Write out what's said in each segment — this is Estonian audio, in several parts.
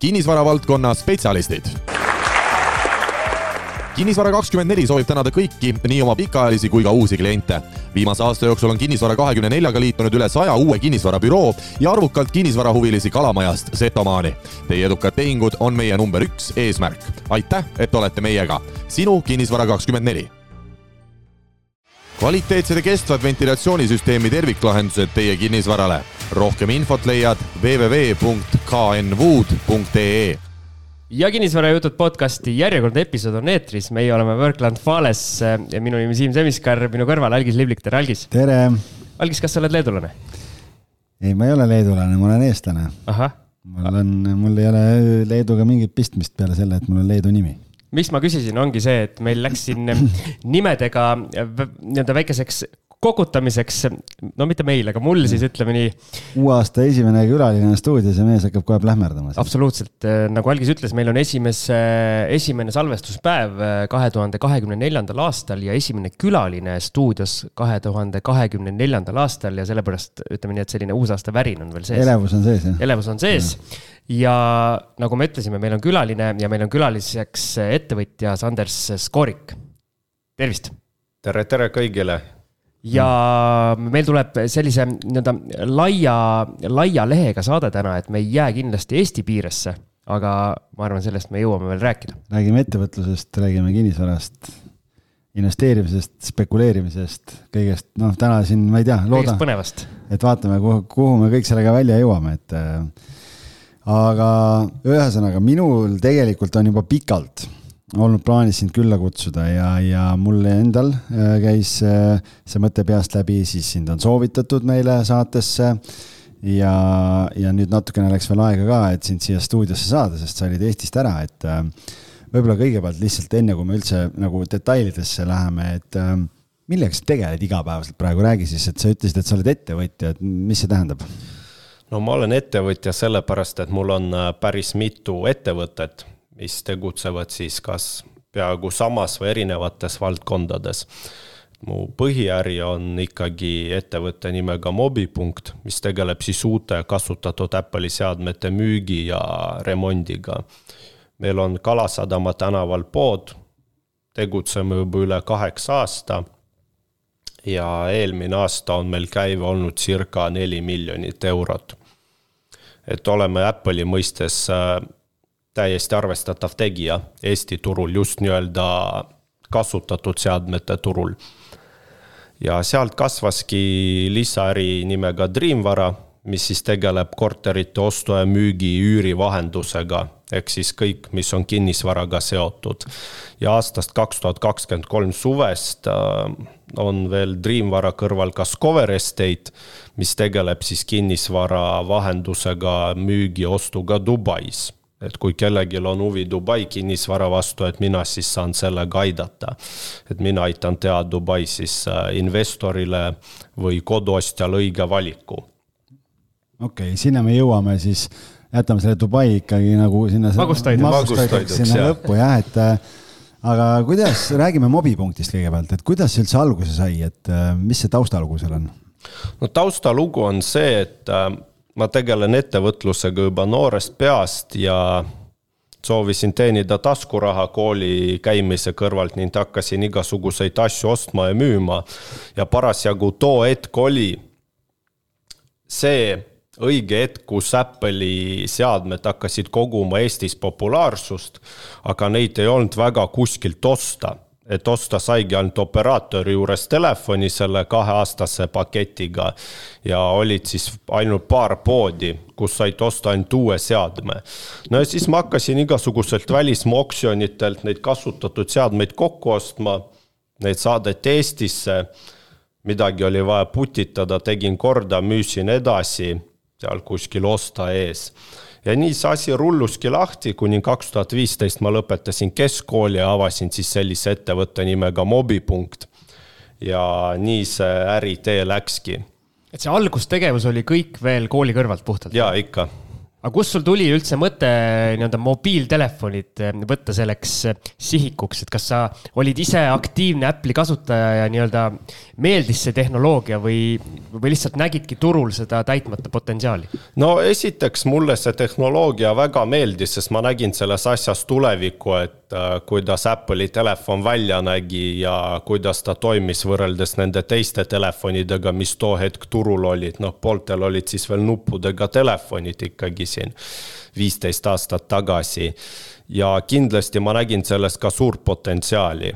kinnisvara valdkonna spetsialistid kinnisvara kakskümmend neli soovib tänada kõiki, nii oma pikaajalisi kui ka uusi kliente. viimase aasta jooksul on Kinnisvara kahekümne neljaga liitunud üle saja uue kinnisvarabüroo ja arvukalt kinnisvarahuvilisi Kalamajast Setomaani. Teie edukad tehingud on meie number üks eesmärk. aitäh, et olete meiega. sinu Kinnisvara kakskümmend neli kvaliteetsed ja kestvad ventilatsioonisüsteemi terviklahendused teie kinnisvarale. Rohkem infot leiad www.knwood.ee ja kinnisvarajutud podcasti järjekordne episood on eetris, meie oleme Workland Fales ja minu nimi Siim Semiskar, minu kõrval Algis Liblik, tere Algis. tere. Algis, kas sa oled leedulane? ei, ma ei ole leedulane, ma olen eestlane. mul on, mul ei ole Leeduga mingit pistmist peale selle, et mul on Leedu nimi miks ma küsisin, ongi see, et meil läks siin nimedega nii-öelda väikeseks kokutamiseks, no mitte meil, aga mul siis ütleme nii. uue aasta esimene külaline on stuudios ja mees hakkab kohe plähmerdama. absoluutselt, nagu Algis ütles, meil on esimese, esimene salvestuspäev äh, kahe tuhande kahekümne neljandal aastal ja esimene külaline stuudios kahe tuhande kahekümne neljandal aastal ja sellepärast ütleme nii, et selline uusaasta värin on veel sees. elevus on sees, jah. elevus on sees ja. ja nagu me ütlesime, meil on külaline ja meil on külaliseks ettevõtja Sanders Skorik. tervist. tere, tere kõigile ja meil tuleb sellise nii-öelda laia, laia lehega saade täna, et me ei jää kindlasti Eesti piiresse, aga ma arvan, sellest me jõuame veel rääkida. räägime ettevõtlusest, räägime kinnisvarast, investeerimisest, spekuleerimisest, kõigest, noh, täna siin ma ei tea, loodan, et vaatame, kuhu, kuhu me kõik sellega välja jõuame, et äh, aga ühesõnaga, minul tegelikult on juba pikalt olnud plaanis sind külla kutsuda ja, ja mul endal äh, käis äh, see mõte peast läbi, siis sind on soovitatud meile saatesse. ja, ja nüüd natukene läks veel aega ka, et sind siia stuudiosse saada, sest sa olid Eestist ära, et äh, võib-olla kõigepealt lihtsalt enne, kui me üldse nagu detailidesse läheme, et millega sa tegeled igapäevaselt praegu, räägi siis, et sa ütlesid, et sa oled ettevõtja, et mis see tähendab? no ma olen ettevõtja sellepärast, et mul on päris mitu ettevõtet mis tegutsevad siis kas peaaegu samas või erinevates valdkondades. mu põhiäri on ikkagi ettevõtte nimega Mobipunkt, mis tegeleb siis uute kasutatud Apple'i seadmete müügi ja remondiga. meil on Kalasadama tänaval pood, tegutseme juba üle kaheksa aasta ja eelmine aasta on meil käive olnud circa neli miljonit eurot. et oleme Apple'i mõistes äh, täiesti arvestatav tegija Eesti turul, just nii-öelda kasutatud seadmete turul. ja sealt kasvaski lisaäri nimega Dreamvara, mis siis tegeleb korterite ostu ja müügi üürivahendusega, ehk siis kõik, mis on kinnisvaraga seotud. ja aastast kaks tuhat kakskümmend kolm suvest äh, on veel Dreamvara kõrval ka Scover Estate, mis tegeleb siis kinnisvara vahendusega, müügi, ostuga Dubais et kui kellelgi on huvi Dubai kinnisvara vastu, et mina siis saan sellega aidata. et mina aitan teha Dubai siis äh, investorile või koduostjale õige valiku. okei okay,, sinna me jõuame siis, jätame selle Dubai ikkagi nagu sinna. magustoiduks, sinna lõppu jah, et äh, aga kuidas, räägime mobipunktist kõigepealt, et kuidas see üldse alguse sai, et äh, mis see taustalugu seal on? no taustalugu on see, et ma tegelen ettevõtlusega juba noorest peast ja soovisin teenida taskuraha kooli käimise kõrvalt ning hakkasin igasuguseid asju ostma ja müüma. ja parasjagu too hetk oli see õige hetk, kus Apple'i seadmed hakkasid koguma Eestis populaarsust, aga neid ei olnud väga kuskilt osta et osta saigi ainult operaatori juures telefoni selle kaheaastase paketiga. ja olid siis ainult paar poodi, kus said osta ainult uue seadme. no ja siis ma hakkasin igasuguselt välismaa oksjonitelt neid kasutatud seadmeid kokku ostma. Neid saadeti Eestisse, midagi oli vaja putitada, tegin korda, müüsin edasi seal kuskil osta ees ja nii see asi rulluski lahti, kuni kaks tuhat viisteist ma lõpetasin keskkooli ja avasin siis sellise ettevõtte nimega Mobipunkt. ja nii see äritee läkski. et see algustegevus oli kõik veel kooli kõrvalt puhtalt? jaa, ikka. Aga kust sul tuli üldse mõte nii-öelda mobiiltelefonid eh, võtta selleks eh, sihikuks, et kas sa olid ise aktiivne Apple'i kasutaja ja nii-öelda meeldis see tehnoloogia või, või lihtsalt nägidki turul seda täitmata potentsiaali? no esiteks mulle see tehnoloogia väga meeldis, sest ma nägin selles asjas tulevikku, et uh, kuidas Apple'i telefon välja nägi ja kuidas ta toimis võrreldes nende teiste telefonidega, mis too hetk turul olid, noh, pooltel olid siis veel nuppudega telefonid ikkagi siin viisteist aastat tagasi. ja kindlasti ma nägin selles ka suurt potentsiaali.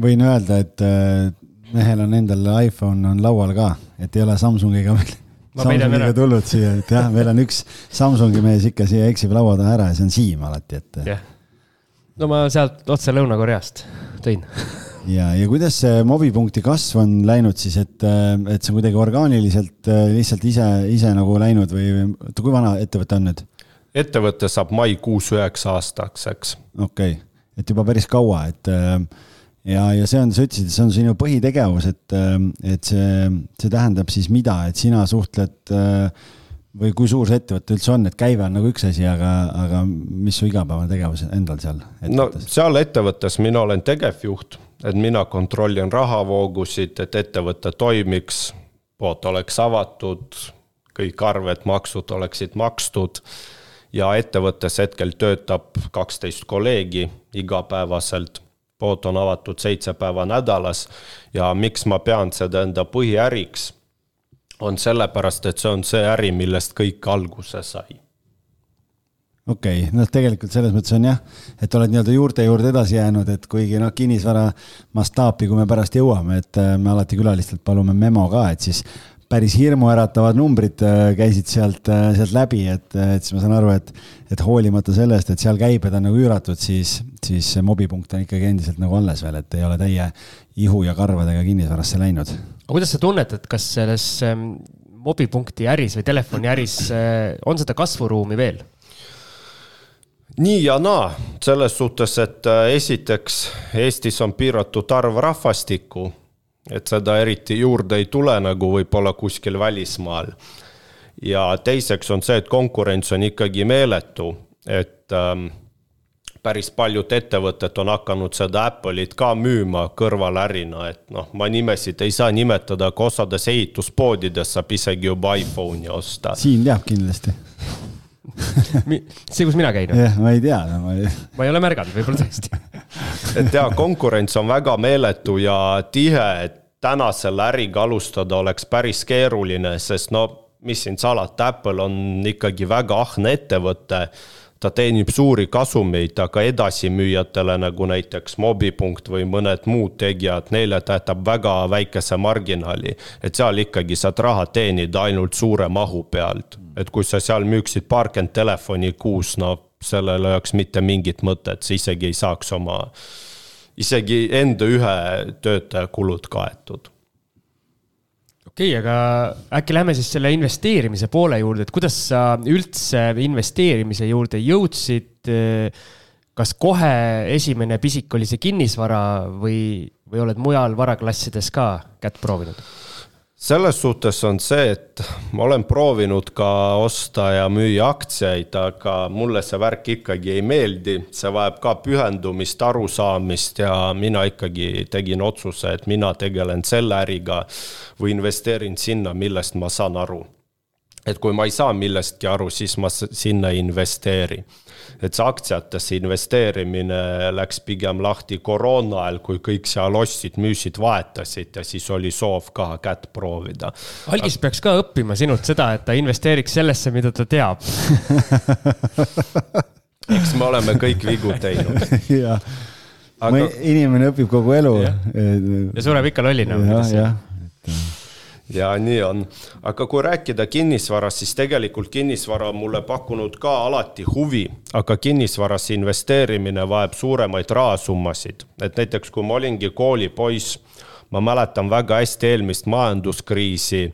võin öelda, et äh, mehel on endal iPhone on laual ka, et ei ole Samsungiga veel Samsungiga tulnud siia, et jah, meil on üks Samsungi mees ikka siia eksib laua taha ära ja see on Siim alati, et. jah, no ma sealt otse Lõuna-Koreast tõin ja, ja kuidas see mobipunkti kasv on läinud siis, et, et see on kuidagi orgaaniliselt lihtsalt ise, ise nagu läinud või, oota, kui vana ettevõte on nüüd? ettevõte saab maikuus üheksa aastaks, eks. okei okay., et juba päris kaua, et ja, ja see on, sa ütlesid, see on sinu põhitegevus, et, et see, see tähendab siis mida, et sina suhtled või kui suur see ettevõte üldse on, et käive on nagu üks asi, aga, aga mis su igapäevane tegevus endal seal? no seal ettevõttes mina olen tegevjuht et mina kontrollin rahavoogusid, et ettevõte toimiks, pood oleks avatud, kõik arved, maksud oleksid makstud ja ettevõttes hetkel töötab kaksteist kolleegi igapäevaselt. Pood on avatud seitse päeva nädalas ja miks ma pean seda enda põhiäriks, on sellepärast, et see on see äri, millest kõik alguse sai okei okay., noh, tegelikult selles mõttes on jah, et oled nii-öelda juurte juurde edasi jäänud, et kuigi noh, kinnisvara mastaapi, kui me pärast jõuame, et äh, me alati külalistelt palume memo ka, et siis päris hirmuäratavad numbrid äh, käisid sealt, äh, sealt läbi, et, et siis ma saan aru, et, et hoolimata sellest, et seal käibed on nagu üüratud, siis, siis see mobipunkt on ikkagi endiselt nagu alles veel, et ei ole täie ihu ja karvadega kinnisvarasse läinud. aga kuidas sa tunnetad, kas selles ähm, mobipunkti äris või telefoni äris on seda kasvuruumi veel? nii ja naa, selles suhtes, et äh, esiteks Eestis on piiratud arv rahvastikku, et seda eriti juurde ei tule, nagu võib-olla kuskil välismaal. ja teiseks on see, et konkurents on ikkagi meeletu, et ähm, päris paljud ettevõtted on hakanud seda Apple'it ka müüma kõrvalärina, et noh, ma nimesid ei saa nimetada, aga osades ehituspoodides saab isegi juba iPhone'i osta. siin teab kindlasti see, kus mina käin? jah, ma ei tea no,. Ma ei... ma ei ole märganud, võib-olla tõesti et jaa, konkurents on väga meeletu ja tihe, et täna selle äriga alustada oleks päris keeruline, sest no mis siin salata, Apple on ikkagi väga ahne ettevõte ta teenib suuri kasumeid, aga edasimüüjatele nagu näiteks Mobipunkt või mõned muud tegijad, neile ta jätab väga väikese marginaali. et seal ikkagi saad raha teenida ainult suure mahu pealt, et kui sa seal müüksid paarkümmend telefoni kuus, no sellel ei oleks mitte mingit mõtet, sa isegi ei saaks oma, isegi enda ühe töötaja kulud kaetud okei okay,, aga äkki lähme siis selle investeerimise poole juurde, et kuidas sa üldse investeerimise juurde jõudsid? kas kohe esimene pisik oli see kinnisvara või, või oled mujal varaklassides ka kätt proovinud? Selles suhtes on see, et ma olen proovinud ka osta ja müüa aktsiaid, aga mulle see värk ikkagi ei meeldi, see vajab ka pühendumist, arusaamist ja mina ikkagi tegin otsuse, et mina tegelen selle äriga või investeerin sinna, millest ma saan aru. et kui ma ei saa millestki aru, siis ma sinna ei investeeri et see aktsiatesse investeerimine läks pigem lahti koroona ajal, kui kõik seal ostsid, müüsid, vahetasid ja siis oli soov ka kätt proovida. algis peaks ka õppima sinult seda, et ta investeeriks sellesse, mida ta teab eks me oleme kõik vigu teinud jah aga..., inimene õpib kogu elu. ja sureb ikka lollina. jah, jah, et ja nii on, aga kui rääkida kinnisvarast, siis tegelikult kinnisvara on mulle pakkunud ka alati huvi, aga kinnisvarasse investeerimine vajab suuremaid rahasummasid, et näiteks kui ma olingi koolipoiss, ma mäletan väga hästi eelmist majanduskriisi,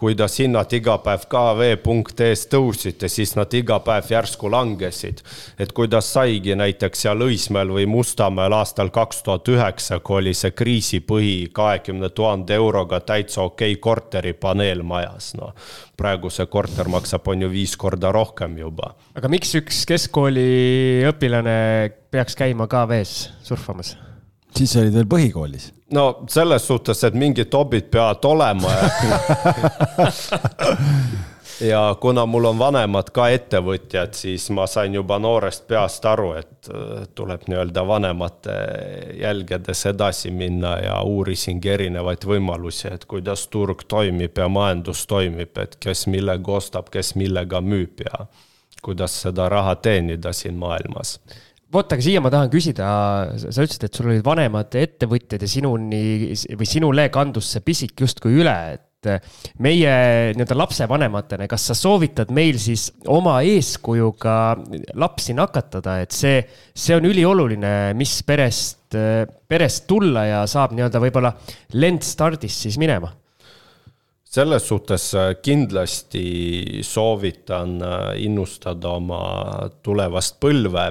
kuidas hinnad iga päev kv.ee-s tõusid ja siis nad iga päev järsku langesid. et kuidas saigi näiteks seal Õismäel või Mustamäel aastal kaks tuhat üheksa, kui oli see kriisipõhi kahekümne tuhande euroga täitsa okei okay korteri paneelmajas, noh. praegu see korter maksab, on ju viis korda rohkem juba. aga miks üks keskkooli õpilane peaks käima KV-s surfamas? Siis olid veel põhikoolis. no selles suhtes, et mingid hobid peavad olema ja kuna mul on vanemad ka ettevõtjad, siis ma sain juba noorest peast aru, et äh, tuleb nii-öelda vanemate jälgedes edasi minna ja uurisingi erinevaid võimalusi, et kuidas turg toimib ja majandus toimib, et kes millega ostab, kes millega müüb ja kuidas seda raha teenida siin maailmas vot, aga siia ma tahan küsida, sa ütlesid, et sul olid vanemad ettevõtjad ja sinuni või sinule kandus see pisik justkui üle, et meie nii-öelda lapsevanematena, kas sa soovitad meil siis oma eeskujuga lapsi nakatada, et see, see on ülioluline, mis perest, perest tulla ja saab nii-öelda võib-olla lendstardis siis minema? Selles suhtes kindlasti soovitan innustada oma tulevast põlve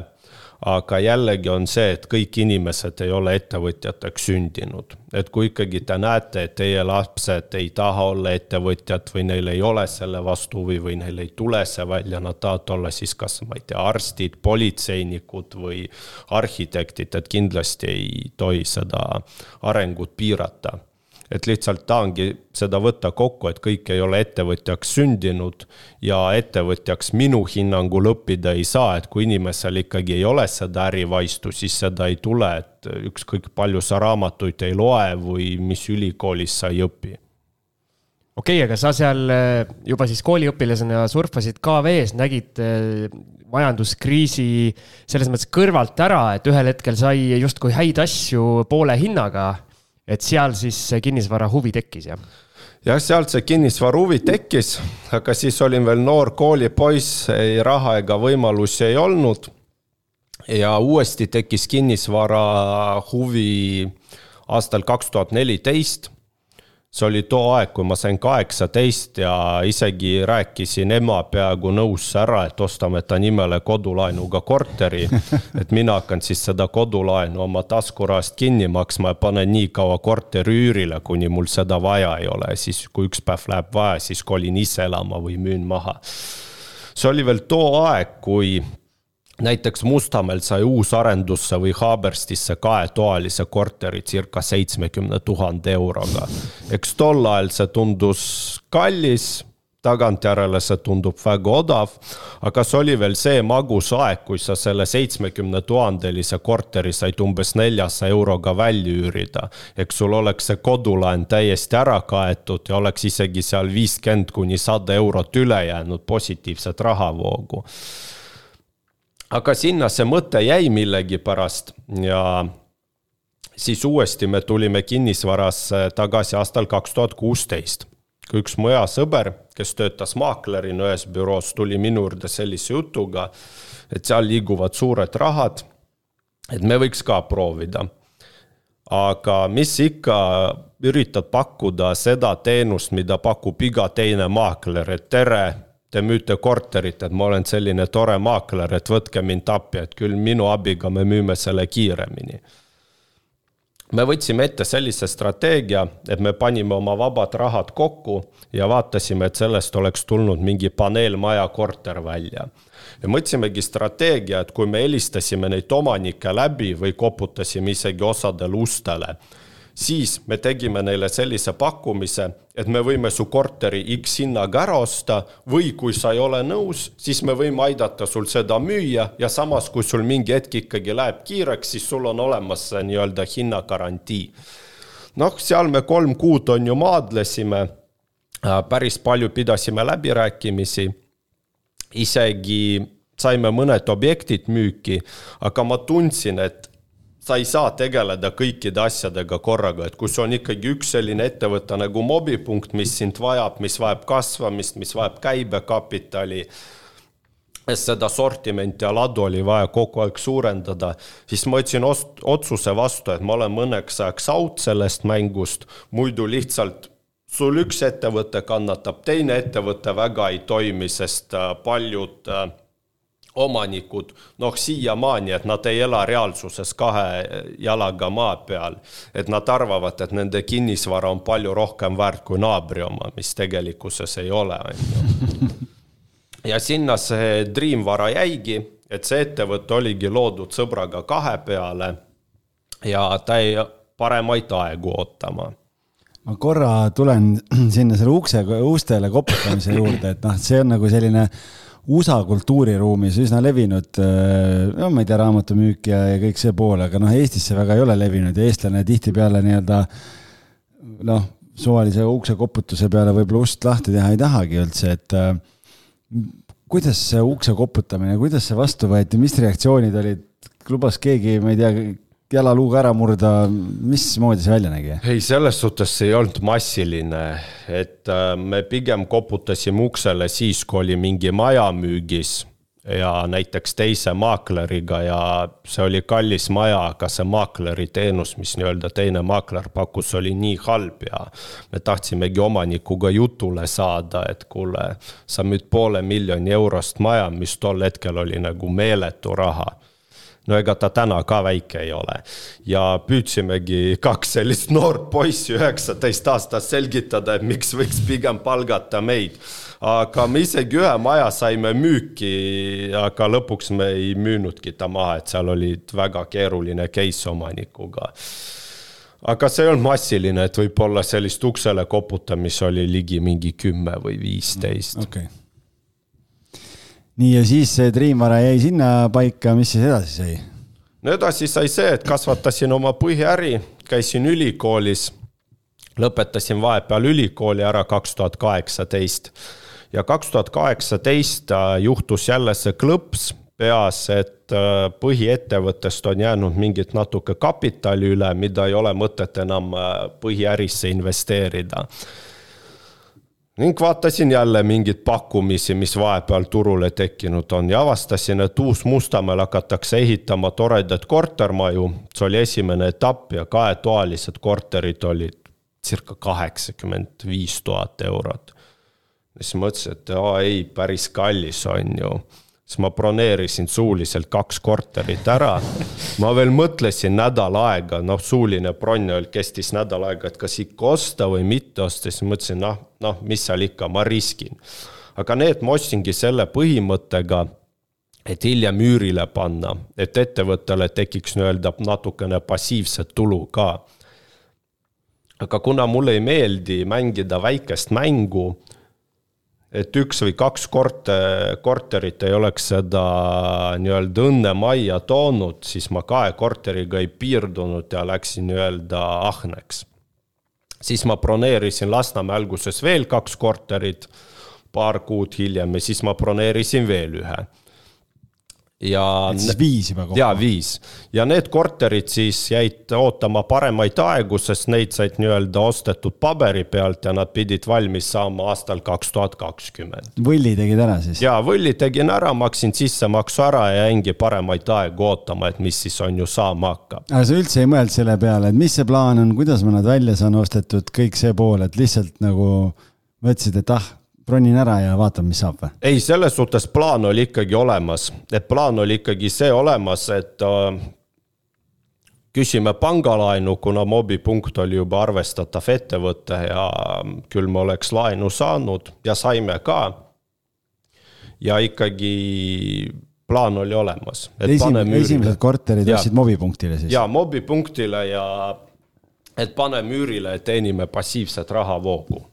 aga jällegi on see, et kõik inimesed ei ole ettevõtjateks sündinud. et kui ikkagi te näete, et teie lapsed ei taha olla ettevõtjad või neil ei ole selle vastu huvi või neil ei tule see välja, nad tahavad olla siis kas, ma ei tea, arstid, politseinikud või arhitektid, et kindlasti ei tohi seda arengut piirata et lihtsalt tahangi seda võtta kokku, et kõik ei ole ettevõtjaks sündinud ja ettevõtjaks minu hinnangul õppida ei saa, et kui inimesel ikkagi ei ole seda ärivaistu, siis seda ei tule, et ükskõik palju sa raamatuid ei loe või mis ülikoolis sa ei õpi. Okei okay,, aga sa seal eh, juba siis kooliõpilasena surfasid KV-s, nägid eh, majanduskriisi selles mõttes kõrvalt ära, et ühel hetkel sai justkui häid asju poole hinnaga et seal siis see kinnisvara huvi tekkis, jah? jah, sealt see kinnisvara huvi tekkis, aga siis olin veel noor koolipoiss, ei raha ega võimalusi ei olnud. ja uuesti tekkis kinnisvara huvi aastal kaks tuhat neliteist see oli too aeg, kui ma sain kaheksateist ja isegi rääkisin ema peaaegu nõus ära, et ostame ta nimele kodulaenuga korteri. et mina hakkan siis seda kodulaenu oma taskurahast kinni maksma ja panen nii kaua korteri üürile, kuni mul seda vaja ei ole, siis kui üks päev läheb vaja, siis kolin ise elama või müün maha see oli veel too aeg, kui näiteks Mustamäel sai uusarendusse või Haaberstisse kahetoalise korteri circa seitsmekümne tuhande euroga. eks tol ajal see tundus kallis, tagantjärele see tundub väga odav, aga see oli veel see magus aeg, kui sa selle seitsmekümne tuhandelise korteri said umbes neljasaja euroga välja üürida. eks sul oleks see kodulaen täiesti ära kaetud ja oleks isegi seal viiskümmend kuni sada eurot üle jäänud positiivset rahavoogu aga sinna see mõte jäi millegipärast ja siis uuesti me tulime kinnisvarasse tagasi aastal kaks tuhat kuusteist. kui üks mu hea sõber, kes töötas maaklerina ühes büroos, tuli minu juurde sellise jutuga, et seal liiguvad suured rahad, et me võiks ka proovida. aga mis ikka, üritad pakkuda seda teenust, mida pakub iga teine maakler, et tere te müüte korterit, et ma olen selline tore maakler, et võtke mind appi, et küll minu abiga me müüme selle kiiremini. me võtsime ette sellise strateegia, et me panime oma vabad rahad kokku ja vaatasime, et sellest oleks tulnud mingi paneelmaja korter välja. ja mõtlesimegi strateegia, et kui me helistasime neid omanikke läbi või koputasime isegi osadele ustele siis me tegime neile sellise pakkumise, et me võime su korteri X hinnaga ära osta või kui sa ei ole nõus, siis me võime aidata sul seda müüa ja samas, kui sul mingi hetk ikkagi läheb kiireks, siis sul on olemas see nii-öelda hinnagarantii. noh, seal me kolm kuud on ju maadlesime, äh, päris palju pidasime läbirääkimisi, isegi saime mõned objektid müüki, aga ma tundsin, et sa ei saa tegeleda kõikide asjadega korraga, et kui sul on ikkagi üks selline ettevõte nagu mobipunkt, mis sind vajab, mis vajab kasvamist, mis vajab käibekapitali, seda sortimenti ja ladu oli vaja kogu aeg suurendada, siis ma võtsin otsuse vastu, et ma olen mõneks ajaks out sellest mängust, muidu lihtsalt sul üks ettevõte kannatab, teine ettevõte väga ei toimi, sest äh, paljud äh, omanikud, noh siiamaani, et nad ei ela reaalsuses kahe jalaga maa peal. et nad arvavad, et nende kinnisvara on palju rohkem väärt kui naabri oma, mis tegelikkuses ei ole, on ju. ja sinna see Dreamvara jäigi, et see ettevõte oligi loodud sõbraga kahe peale ja ta jäi paremaid aegu ootama ma korra tulen sinna selle ukse, ustele koputamise juurde, et noh, see on nagu selline USA kultuuriruumis üsna levinud, äh, no ma ei tea, raamatumüük ja, ja kõik see pool, aga noh, Eestis see väga ei ole levinud ja eestlane tihtipeale nii-öelda noh, suvalise ukse koputuse peale võib-olla ust lahti teha ei tahagi üldse, et äh, kuidas see ukse koputamine, kuidas see vastu võeti, mis reaktsioonid olid, lubas keegi, ma ei tea, jalaluuga ära murda, mismoodi see välja nägi? ei, selles suhtes see ei olnud massiline, et äh, me pigem koputasime uksele siis, kui oli mingi maja müügis ja näiteks teise maakleriga ja see oli kallis maja, aga see maakleri teenus, mis nii-öelda teine maakler pakkus, oli nii halb ja me tahtsimegi omanikuga jutule saada, et kuule, sa müüd poole miljoni eurost maja, mis tol hetkel oli nagu meeletu raha no ega ta täna ka väike ei ole. ja püüdsimegi kaks sellist noort poissi, üheksateist aastast selgitada, et miks võiks pigem palgata meid. aga me isegi ühe maja saime müüki, aga lõpuks me ei müünudki ta maha, et seal olid väga keeruline case omanikuga aga see ei olnud massiline, et võib-olla sellist uksele koputamist oli ligi mingi kümme või viisteist. okay nii, ja siis see Dreamvara jäi sinna paika, mis siis edasi sai? no edasi sai see, et kasvatasin oma põhiäri, käisin ülikoolis, lõpetasin vahepeal ülikooli ära kaks tuhat kaheksateist ja kaks tuhat kaheksateist äh, juhtus jälle see klõps peas, et äh, põhiettevõttest on jäänud mingit natuke kapitali üle, mida ei ole mõtet enam äh, põhiärisse investeerida ning vaatasin jälle mingeid pakkumisi, mis vahepeal turule tekkinud on ja avastasin, et Uus-Mustamäel hakatakse ehitama toredaid kortermaju. see oli esimene etapp ja kahetoalised korterid olid circa kaheksakümmend viis tuhat eurot. siis mõtlesin, et aa ei, päris kallis on ju siis ma broneerisin suuliselt kaks korterit ära. ma veel mõtlesin nädal aega, noh, suuline bronn kestis nädal aega, et kas ikka osta või mitte osta, siis mõtlesin, noh, noh, mis seal ikka, ma riskin. aga need ma ostsingi selle põhimõttega, et hiljem üürile panna, et ettevõttele tekiks nii-öelda natukene passiivset tulu ka. aga kuna mulle ei meeldi mängida väikest mängu et üks või kaks korte, korterit ei oleks seda nii-öelda õnne majja toonud, siis ma kahe korteriga ei piirdunud ja läksin nii-öelda ahneks. siis ma broneerisin Lasnamäe alguses veel kaks korterit, paar kuud hiljem ja siis ma broneerisin veel ühe ja. siis viis juba kokku? jaa, viis. ja need korterid siis jäid ootama paremaid aegu, sest neid said nii-öelda ostetud paberi pealt ja nad pidid valmis saama aastal kaks tuhat kakskümmend. võlli tegid ära siis? jaa, võlli tegin ära, maksin sissemaksu ära ja jäingi paremaid aegu ootama, et mis siis on ju saama hakkab. aga sa üldse ei mõelnud selle peale, et mis see plaan on, kuidas ma nad välja saan ostetud, kõik see pool, et lihtsalt nagu mõtlesid, et ah bronin ära ja vaatame, mis saab või? ei, selles suhtes plaan oli ikkagi olemas, et plaan oli ikkagi see olemas, et äh, küsime pangalaenu, kuna mobipunkt oli juba arvestatav ettevõte ja küll me oleks laenu saanud ja saime ka. ja ikkagi plaan oli olemas. Esim, esimesed korterid ostsid mobipunktile siis? jaa, mobipunktile ja et paneme üürile, teenime passiivset rahavoogu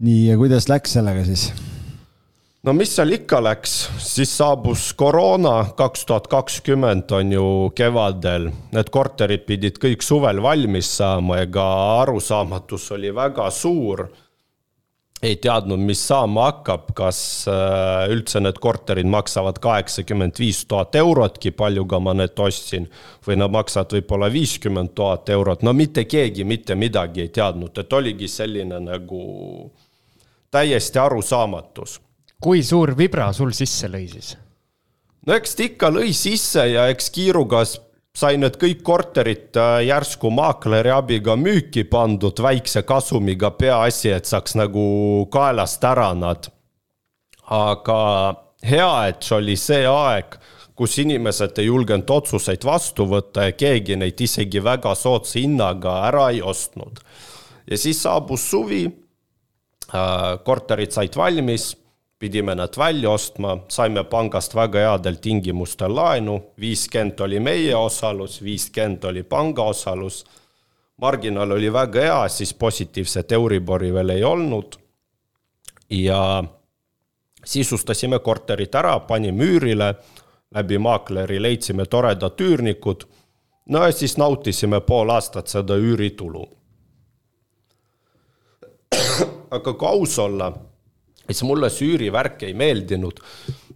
nii, ja kuidas läks sellega siis? no mis seal ikka läks, siis saabus koroona kaks tuhat kakskümmend on ju kevadel, need korterid pidid kõik suvel valmis saama, ega arusaamatus oli väga suur. ei teadnud, mis saama hakkab, kas äh, üldse need korterid maksavad kaheksakümmend viis tuhat eurotki, paljuga ma need ostsin. või nad maksavad võib-olla viiskümmend tuhat eurot, no mitte keegi mitte midagi ei teadnud, et oligi selline nagu täiesti arusaamatus. kui suur vibra sul sisse lõi siis? no eks ta ikka lõi sisse ja eks kiiruga sai need kõik korterid äh, järsku maakleri abiga müüki pandud väikse kasumiga, peaasi, et saaks nagu kaelast ära nad. aga hea, et see oli see aeg, kus inimesed ei julgenud otsuseid vastu võtta ja keegi neid isegi väga soodsa hinnaga ära ei ostnud. ja siis saabus suvi, korterid said valmis pidime nad välja ostma, saime pangast väga headel tingimustel laenu, viiskümmend oli meie osalus, viiskümmend oli panga osalus. marginaal oli väga hea, siis positiivset Euribori veel ei olnud. ja sisustasime korterit ära, panime üürile, läbi maakleri leidsime toredad üürnikud. no ja siis nautisime pool aastat seda üüritulu. Aga kui aus olla siis mulle see üürivärk ei meeldinud.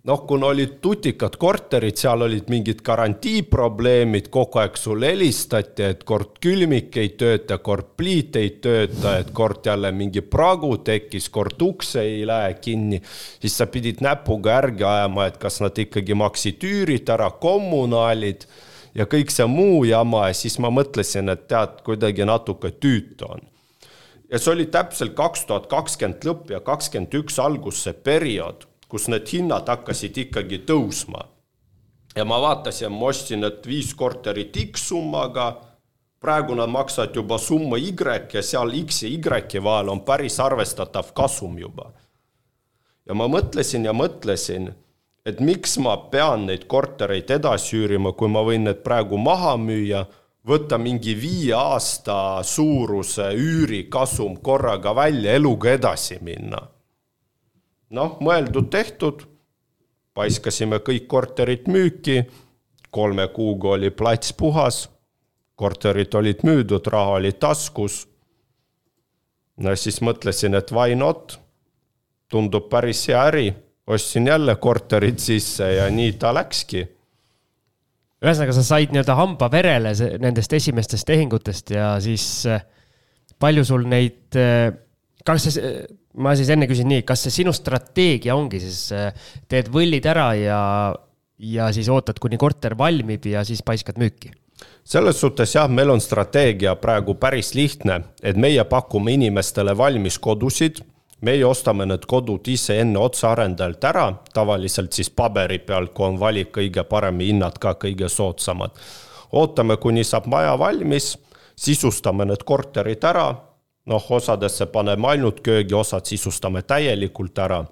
noh, kuna olid tutikad korterid, seal olid mingid garantiiprobleemid, kogu aeg sulle helistati, et kord külmik ei tööta, kord pliit ei tööta, et kord jälle mingi pragu tekkis, kord uks ei lähe kinni. siis sa pidid näpuga järgi ajama, et kas nad ikkagi maksid üürid ära, kommunaalid ja kõik see muu jama ja siis ma mõtlesin, et tead, kuidagi natuke tüütu on ja see oli täpselt kaks tuhat kakskümmend lõpp ja kakskümmend üks algus see periood, kus need hinnad hakkasid ikkagi tõusma. ja ma vaatasin, ma ostsin need viis korterit X summaga, praegu nad maksavad juba summa Y ja seal X ja Y vahel on päris arvestatav kasum juba. ja ma mõtlesin ja mõtlesin, et miks ma pean neid kortereid edasi üürima, kui ma võin need praegu maha müüa võtta mingi viie aasta suuruse üürikasum korraga välja, eluga edasi minna. noh, mõeldud-tehtud, paiskasime kõik korterid müüki, kolme kuuga oli plats puhas, korterid olid müüdud, raha oli taskus. no siis mõtlesin, et why not, tundub päris hea äri, ostsin jälle korterid sisse ja nii ta läkski ühesõnaga, sa said nii-öelda hamba verele nendest esimestest tehingutest ja siis äh, palju sul neid, äh, kas see, ma siis enne küsin nii, kas see sinu strateegia ongi siis, äh, teed võllid ära ja, ja siis ootad, kuni korter valmib ja siis paiskad müüki? selles suhtes jah, meil on strateegia praegu päris lihtne, et meie pakume inimestele valmis kodusid meie ostame need kodud ise enne otsearendajalt ära, tavaliselt siis paberi peal, kui on valik kõige parem, hinnad ka kõige soodsamad. ootame, kuni saab maja valmis, sisustame need korterid ära, noh, osadesse paneme ainult köögi, osad sisustame täielikult ära.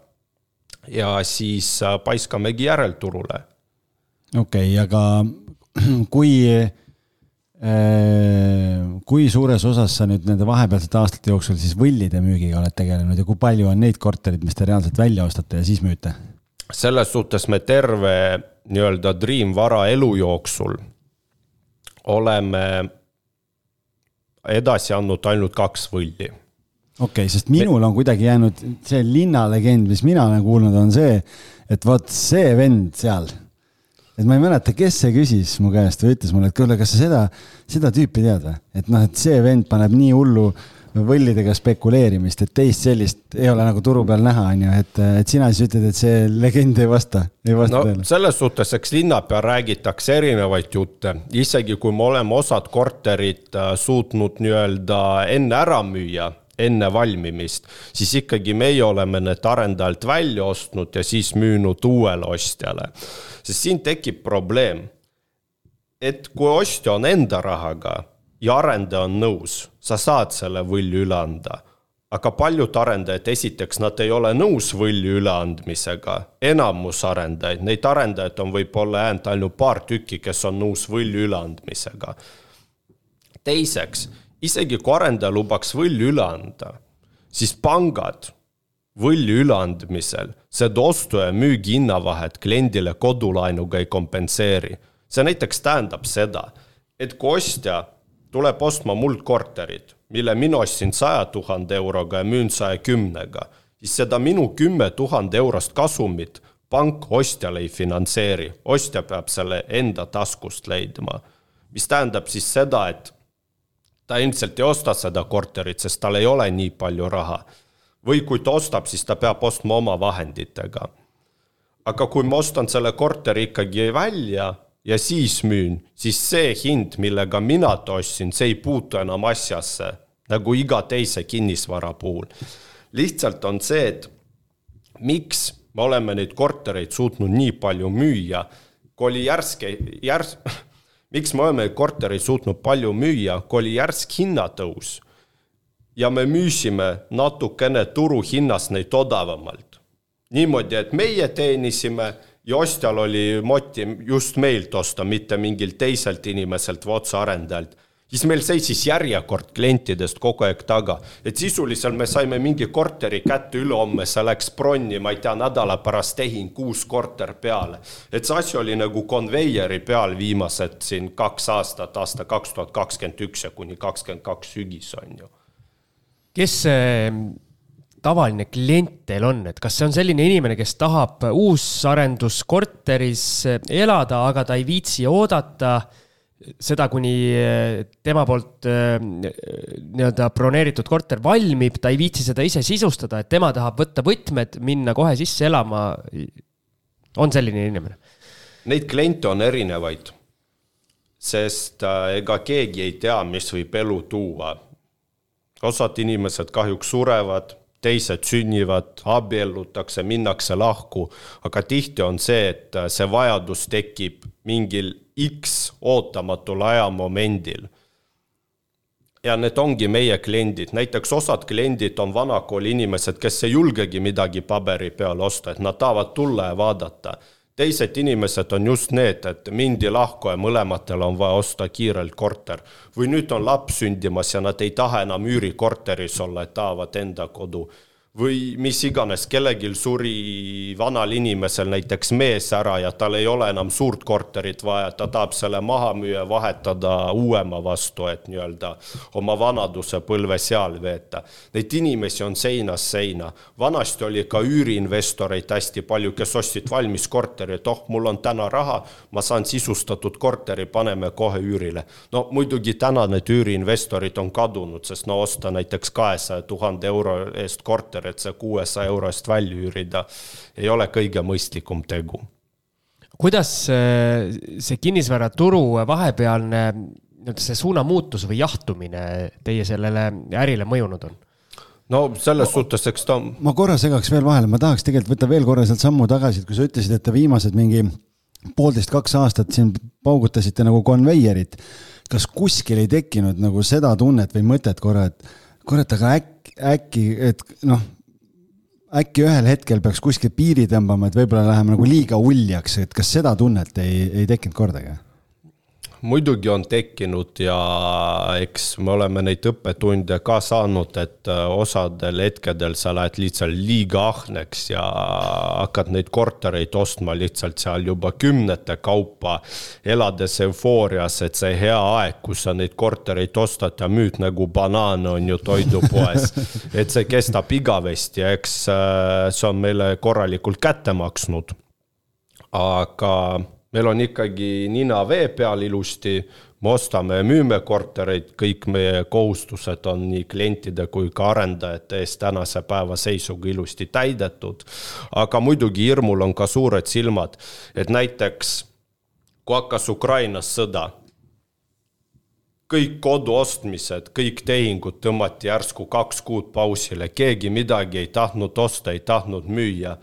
ja siis äh, paiskamegi järelturule. okei okay,, aga kui kui suures osas sa nüüd nende vahepealsete aastate jooksul siis võllide müügiga oled tegelenud ja kui palju on neid korterid, mis te reaalselt välja ostate ja siis müüte? selles suhtes me terve nii-öelda Dream vara elu jooksul oleme edasi andnud ainult kaks võlli. okei okay,, sest minul on kuidagi jäänud see linnalegend, mis mina olen kuulnud, on see, et vot see vend seal et ma ei mäleta, kes see küsis mu käest või ütles mulle, et kuule, kas sa seda, seda tüüpi tead või? et noh, et see vend paneb nii hullu võllidega spekuleerimist, et teist sellist ei ole nagu turu peal näha, on ju, et, et sina siis ütled, et see legend ei vasta, ei vasta no, tõele. selles suhtes, eks linna peal räägitakse erinevaid jutte, isegi kui me oleme osad korterid äh, suutnud nii-öelda enne ära müüa enne valmimist, siis ikkagi meie oleme need arendajalt välja ostnud ja siis müünud uuele ostjale. sest siin tekib probleem, et kui ostja on enda rahaga ja arendaja on nõus, sa saad selle võlju üle anda aga paljud arendajad, esiteks nad ei ole nõus võlju üleandmisega, enamus arendajaid, neid arendajaid on võib-olla jäänud ainult paar tükki, kes on nõus võlju üleandmisega. teiseks isegi kui arendaja lubaks võlju üle anda, siis pangad võlju üleandmisel seda ostu ja müügi hinnavahet kliendile kodulaenuga ei kompenseeri. see näiteks tähendab seda, et kui ostja tuleb ostma muld korterit, mille mina ostsin saja tuhande euroga ja müün saja kümnega, siis seda minu kümme tuhande eurost kasumit pank ostjale ei finantseeri, ostja peab selle enda taskust leidma. mis tähendab siis seda, et ta ilmselt ei osta seda korterit, sest tal ei ole nii palju raha. või kui ta ostab, siis ta peab ostma oma vahenditega. aga kui ma ostan selle korteri ikkagi välja, ja siis müün, siis see hind, millega mina ta ostsin, see ei puutu enam asjasse, nagu iga teise kinnisvara puhul. lihtsalt on see, et miks me oleme neid kortereid suutnud nii palju müüa, kui oli järske, järs-, miks me oleme kortereid suutnud palju müüa, kui oli järsk hinnatõus ja me müüsime natukene turuhinnast neid odavamalt. niimoodi, et meie teenisime ja ostjal oli moti just meilt osta, mitte mingilt teiselt inimeselt või otsearendajalt siis meil seisis järjekord klientidest kogu aeg taga, et sisuliselt me saime mingi korteri kätte ülehomme, see läks bronni, ma ei tea, nädala pärast tehing, uus korter peale. et see asi oli nagu konveieri peal viimased siin kaks aastat, aasta kaks tuhat kakskümmend üks ja kuni kakskümmend kaks sügis on ju. kes see tavaline klient teil on, et kas see on selline inimene, kes tahab uusarenduskorteris elada, aga ta ei viitsi oodata seda, kuni eh, tema poolt eh, nii-öelda broneeritud korter valmib, ta ei viitsi seda ise sisustada, et tema tahab võtta võtmed, minna kohe sisse elama. on selline inimene? Neid kliente on erinevaid, sest eh, ega keegi ei tea, mis võib elu tuua. osad inimesed kahjuks surevad teised sünnivad, abiellutakse, minnakse lahku, aga tihti on see, et see vajadus tekib mingil X ootamatul ajamomendil. ja need ongi meie kliendid, näiteks osad kliendid on vanakooli inimesed, kes ei julgegi midagi paberi peal osta, et nad tahavad tulla ja vaadata teised inimesed on just need, et mindi lahku ja mõlematel on vaja osta kiirelt korter. või nüüd on laps sündimas ja nad ei taha enam üürikorteris olla, et tahavad enda kodu või mis iganes, kellelgi suri vanal inimesel näiteks mees ära ja tal ei ole enam suurt korterit vaja, ta tahab selle maha müüa, vahetada uuema vastu, et nii-öelda oma vanadusepõlve seal veeta. Neid inimesi on seinast seina. vanasti oli ka üüriinvestoreid hästi palju, kes ostsid valmis korteri, et oh, mul on täna raha, ma saan sisustatud korteri, paneme kohe üürile. no muidugi täna need üüriinvestorid on kadunud, sest no osta näiteks kahesaja tuhande euro eest korteri, korter, et see kuuesaja euro eest välja üürida ei ole kõige mõistlikum tegu. kuidas äh, see kinnisvaraturu vahepealne nii-öelda see suunamuutus või jahtumine teie sellele ärile mõjunud on? no selles ma, suhtes, eks ta. ma korra segaks veel vahele, ma tahaks tegelikult võtta veel korra sealt sammu tagasi, et kui sa ütlesid, et te viimased mingi poolteist, kaks aastat siin paugutasite nagu konveierit. kas kuskil ei tekkinud nagu seda tunnet või mõtet korra, et kurat, aga äkki äkki, et noh, äkki ühel hetkel peaks kuskil piiri tõmbama, et võib-olla läheme nagu liiga uljaks, et kas seda tunnet ei, ei tekkinud kordagi? Muidugi on tekkinud ja eks me oleme neid õppetunde ka saanud, et äh, osadel hetkedel sa lähed lihtsalt liiga ahneks ja hakkad neid kortereid ostma lihtsalt seal juba kümnete kaupa, elades eufoorias, et see hea aeg, kus sa neid kortereid ostad ja müüd nagu banaane, on ju toidupoes. et see kestab igavesti ja eks äh, see on meile korralikult kätte maksnud. aga meil on ikkagi nina vee peal ilusti, me ostame ja müüme kortereid, kõik meie kohustused on nii klientide kui ka arendajate eest tänase päeva seisuga ilusti täidetud. aga muidugi hirmul on ka suured silmad, et näiteks kui hakkas Ukrainas sõda, kõik kodu ostmised, kõik tehingud tõmmati järsku kaks kuud pausile, keegi midagi ei tahtnud osta, ei tahtnud müüa.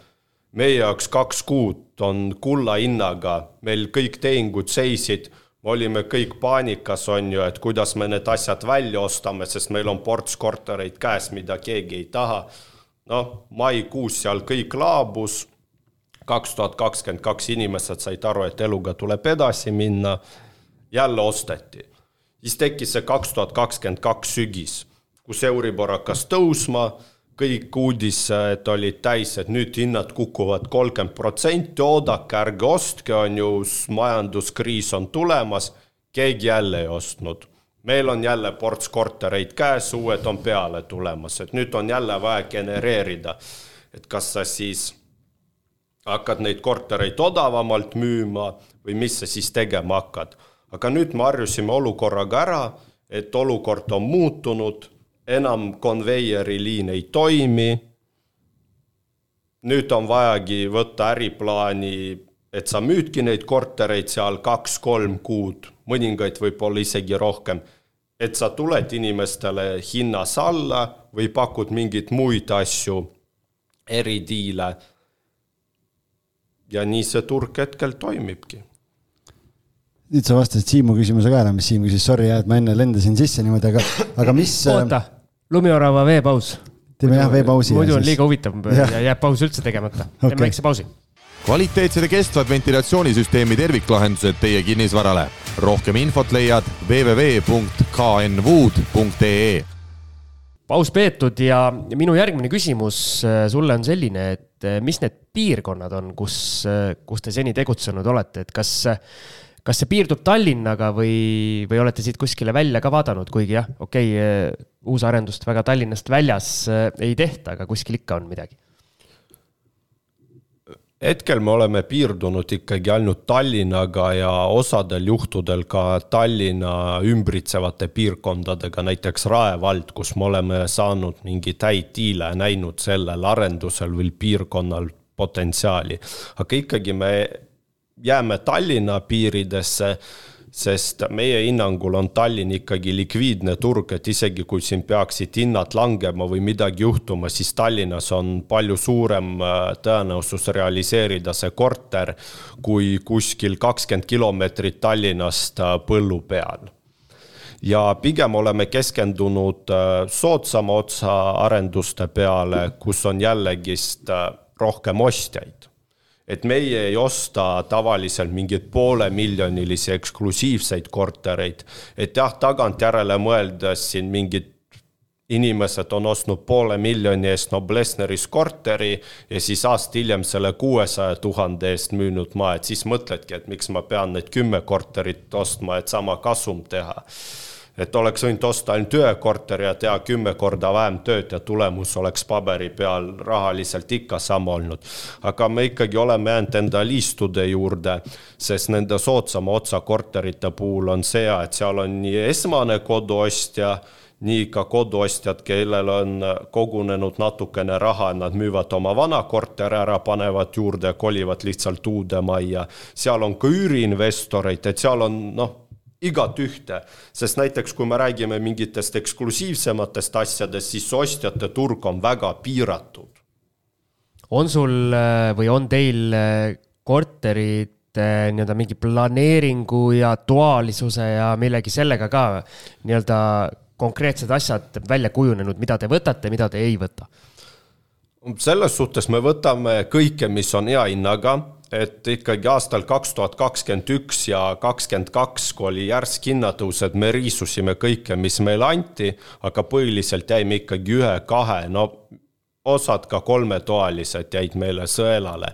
Meie jaoks kaks kuud on kulla hinnaga, meil kõik tehingud seisid, me olime kõik paanikas, on ju, et kuidas me need asjad välja ostame, sest meil on ports kortereid käes, mida keegi ei taha. noh, maikuus seal kõik laabus, kaks tuhat kakskümmend kaks inimesed said aru, et eluga tuleb edasi minna, jälle osteti. siis tekkis see kaks tuhat kakskümmend kaks sügis, kus Euribor hakkas tõusma kõik uudised olid täis, et nüüd hinnad kukuvad kolmkümmend protsenti, oodake, ärge ostke, on ju, majanduskriis on tulemas. keegi jälle ei ostnud. meil on jälle ports kortereid käes, uued on peale tulemas, et nüüd on jälle vaja genereerida. et kas sa siis hakkad neid kortereid odavamalt müüma või mis sa siis tegema hakkad. aga nüüd me harjusime olukorraga ära, et olukord on muutunud enam konveieriliin ei toimi. nüüd on vajagi võtta äriplaani et sa müüdki neid kortereid seal kaks-kolm kuud, mõningaid võib-olla isegi rohkem, et sa tuled inimestele hinnas alla või pakud mingeid muid asju, eridiile. ja nii see turg hetkel toimibki nüüd sa vastasid Siimu küsimuse ka ära, mis Siim küsis, sorry jah, et ma enne lendasin sisse niimoodi, aga, aga mis. oota, lumiorava veepaus. teeme jah veepausi. muidu on liiga huvitav ja. ja jääb paus üldse tegemata okay.. teeme väikse pausi. kvaliteetsed ja kestvad ventilatsioonisüsteemi terviklahendused teie kinnisvarale. rohkem infot leiad www.knwood.ee paus peetud ja minu järgmine küsimus äh, sulle on selline, et äh, mis need piirkonnad on, kus, äh, kus te seni tegutsenud olete, et kas kas see piirdub Tallinnaga või, või olete siit kuskile välja ka vaadanud, kuigi jah, okei okay,, uusarendust väga Tallinnast väljas äh, ei tehta, aga kuskil ikka on midagi? hetkel me oleme piirdunud ikkagi ainult Tallinnaga ja osadel juhtudel ka Tallinna ümbritsevate piirkondadega, näiteks Rae vald, kus me oleme saanud mingeid häid diile, näinud sellel arendusel või piirkonnal potentsiaali. aga ikkagi me jääme Tallinna piiridesse, sest meie hinnangul on Tallinn ikkagi likviidne turg, et isegi kui siin peaksid hinnad langema või midagi juhtuma, siis Tallinnas on palju suurem äh, tõenäosus realiseerida see korter kui kuskil kakskümmend kilomeetrit Tallinnast äh, põllu peal. Ja pigem oleme keskendunud äh, soodsama otsa arenduste peale, kus on jällegist rohkem ostjaid et meie ei osta tavaliselt mingeid poolemiljonilisi eksklusiivseid kortereid. et jah, tagantjärele mõeldes siin mingid inimesed on ostnud poole miljoni eest Noblessneris korteri ja siis aasta hiljem selle kuuesaja tuhande eest müünud maha, et siis mõtledki, et miks ma pean neid kümme korterit ostma, et sama kasum teha et oleks võinud osta ainult ühe korteri ja teha kümme korda vähem tööd ja tulemus oleks paberi peal rahaliselt ikka sama olnud. aga me ikkagi oleme jäänud enda liistude juurde, sest nende soodsama otsa korterite puhul on see, et seal on nii esmane koduostja nii ka koduostjad, kellel on kogunenud natukene raha, nad müüvad oma vana korteri ära, panevad juurde, kolivad lihtsalt uude majja. seal on ka üüriinvestoreid, et seal on noh igat ühte, sest näiteks kui me räägime mingitest eksklusiivsematest asjadest, siis ostjate turg on väga piiratud. on sul äh, või on teil äh, korterid äh, nii-öelda mingi planeeringu ja duaalisuse ja millegi sellega ka nii-öelda konkreetsed asjad välja kujunenud, mida te võtate, mida te ei võta? Selles suhtes me võtame kõike, mis on hea hinnaga et ikkagi aastal kaks tuhat kakskümmend üks ja kakskümmend kaks, kui oli järsk hinnatõus, et me riisusime kõike, mis meile anti, aga põhiliselt jäime ikkagi ühe-kahe, no osad ka kolmetoalised jäid meile sõelale.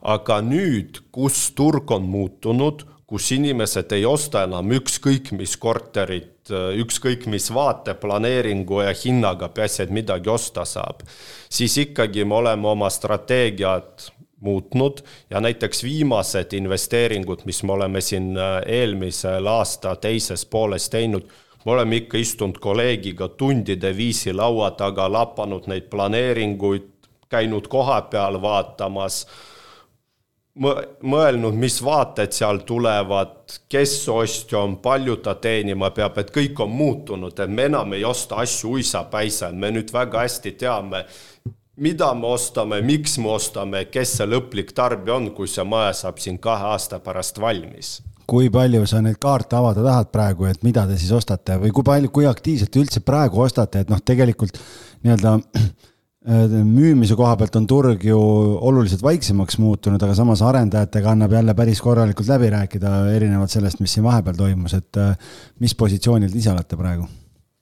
aga nüüd, kus turg on muutunud, kus inimesed ei osta enam ükskõik mis korterit, ükskõik mis vaateplaneeringu ja hinnaga, peaasi, et midagi osta saab, siis ikkagi me oleme oma strateegiat muutnud ja näiteks viimased investeeringud, mis me oleme siin äh, eelmisel aasta teises pooles teinud, me oleme ikka istunud kolleegiga tundide viisi laua taga, lapanud neid planeeringuid, käinud kohapeal vaatamas, mõelnud, mis vaated seal tulevad, kes ostja on, palju ta teenima peab, et kõik on muutunud, et me enam ei osta asju uisapäisa, me nüüd väga hästi teame, mida me ostame, miks me ostame, kes see lõplik tarbija on, kui see maja saab siin kahe aasta pärast valmis. Kui palju sa neid kaarte avada tahad praegu, et mida te siis ostate või kui palju, kui aktiivselt üldse praegu ostate, et noh, tegelikult nii-öelda müümise koha pealt on turg ju oluliselt vaiksemaks muutunud, aga samas arendajatega annab jälle päris korralikult läbi rääkida, erinevalt sellest, mis siin vahepeal toimus, et mis positsioonil te ise olete praegu?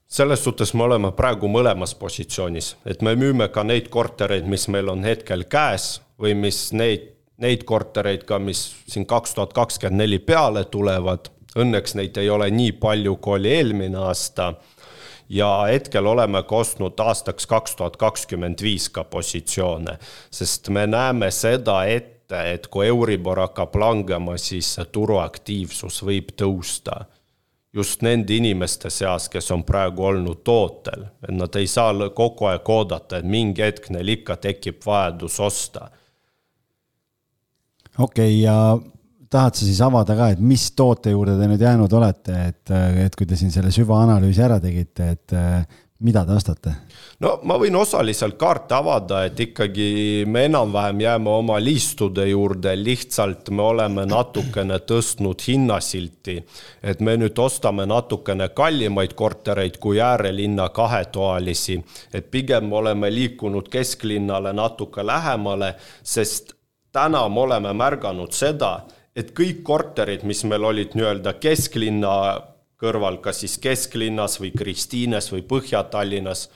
selles suhtes me oleme praegu mõlemas positsioonis, et me müüme ka neid kortereid, mis meil on hetkel käes või mis neid, neid kortereid ka, mis siin kaks tuhat kakskümmend neli peale tulevad. Õnneks neid ei ole nii palju, kui oli eelmine aasta. Ja hetkel oleme ka ostnud aastaks kaks tuhat kakskümmend viis ka positsioone, sest me näeme seda ette, et kui Euribor hakkab langema, siis turuaktiivsus võib tõusta just nende inimeste seas, kes on praegu olnud tootel, et nad ei saa kogu aeg oodata, et mingi hetk neil ikka tekib vajadus osta. okei okay,, ja tahad sa siis avada ka, et mis toote juurde te nüüd jäänud olete, et, et kui te siin selle süvaanalüüsi ära tegite, et mida te ostate? no ma võin osaliselt kaarte avada, et ikkagi me enam-vähem jääme oma liistude juurde, lihtsalt me oleme natukene tõstnud hinnasilti. et me nüüd ostame natukene kallimaid kortereid kui äärelinna kahetoalisi, et pigem oleme liikunud kesklinnale natuke lähemale, sest täna me oleme märganud seda, et kõik korterid, mis meil olid nii-öelda kesklinna kõrval, kas siis kesklinnas või Kristiines või Põhja-Tallinnas,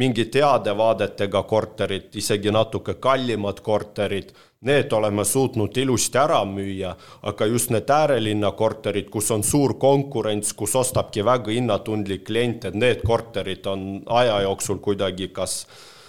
mingite heade vaadetega korterid, isegi natuke kallimad korterid, need oleme suutnud ilusti ära müüa, aga just need äärelinna korterid, kus on suur konkurents, kus ostabki väga hinnatundlik klient, et need korterid on aja jooksul kuidagi kas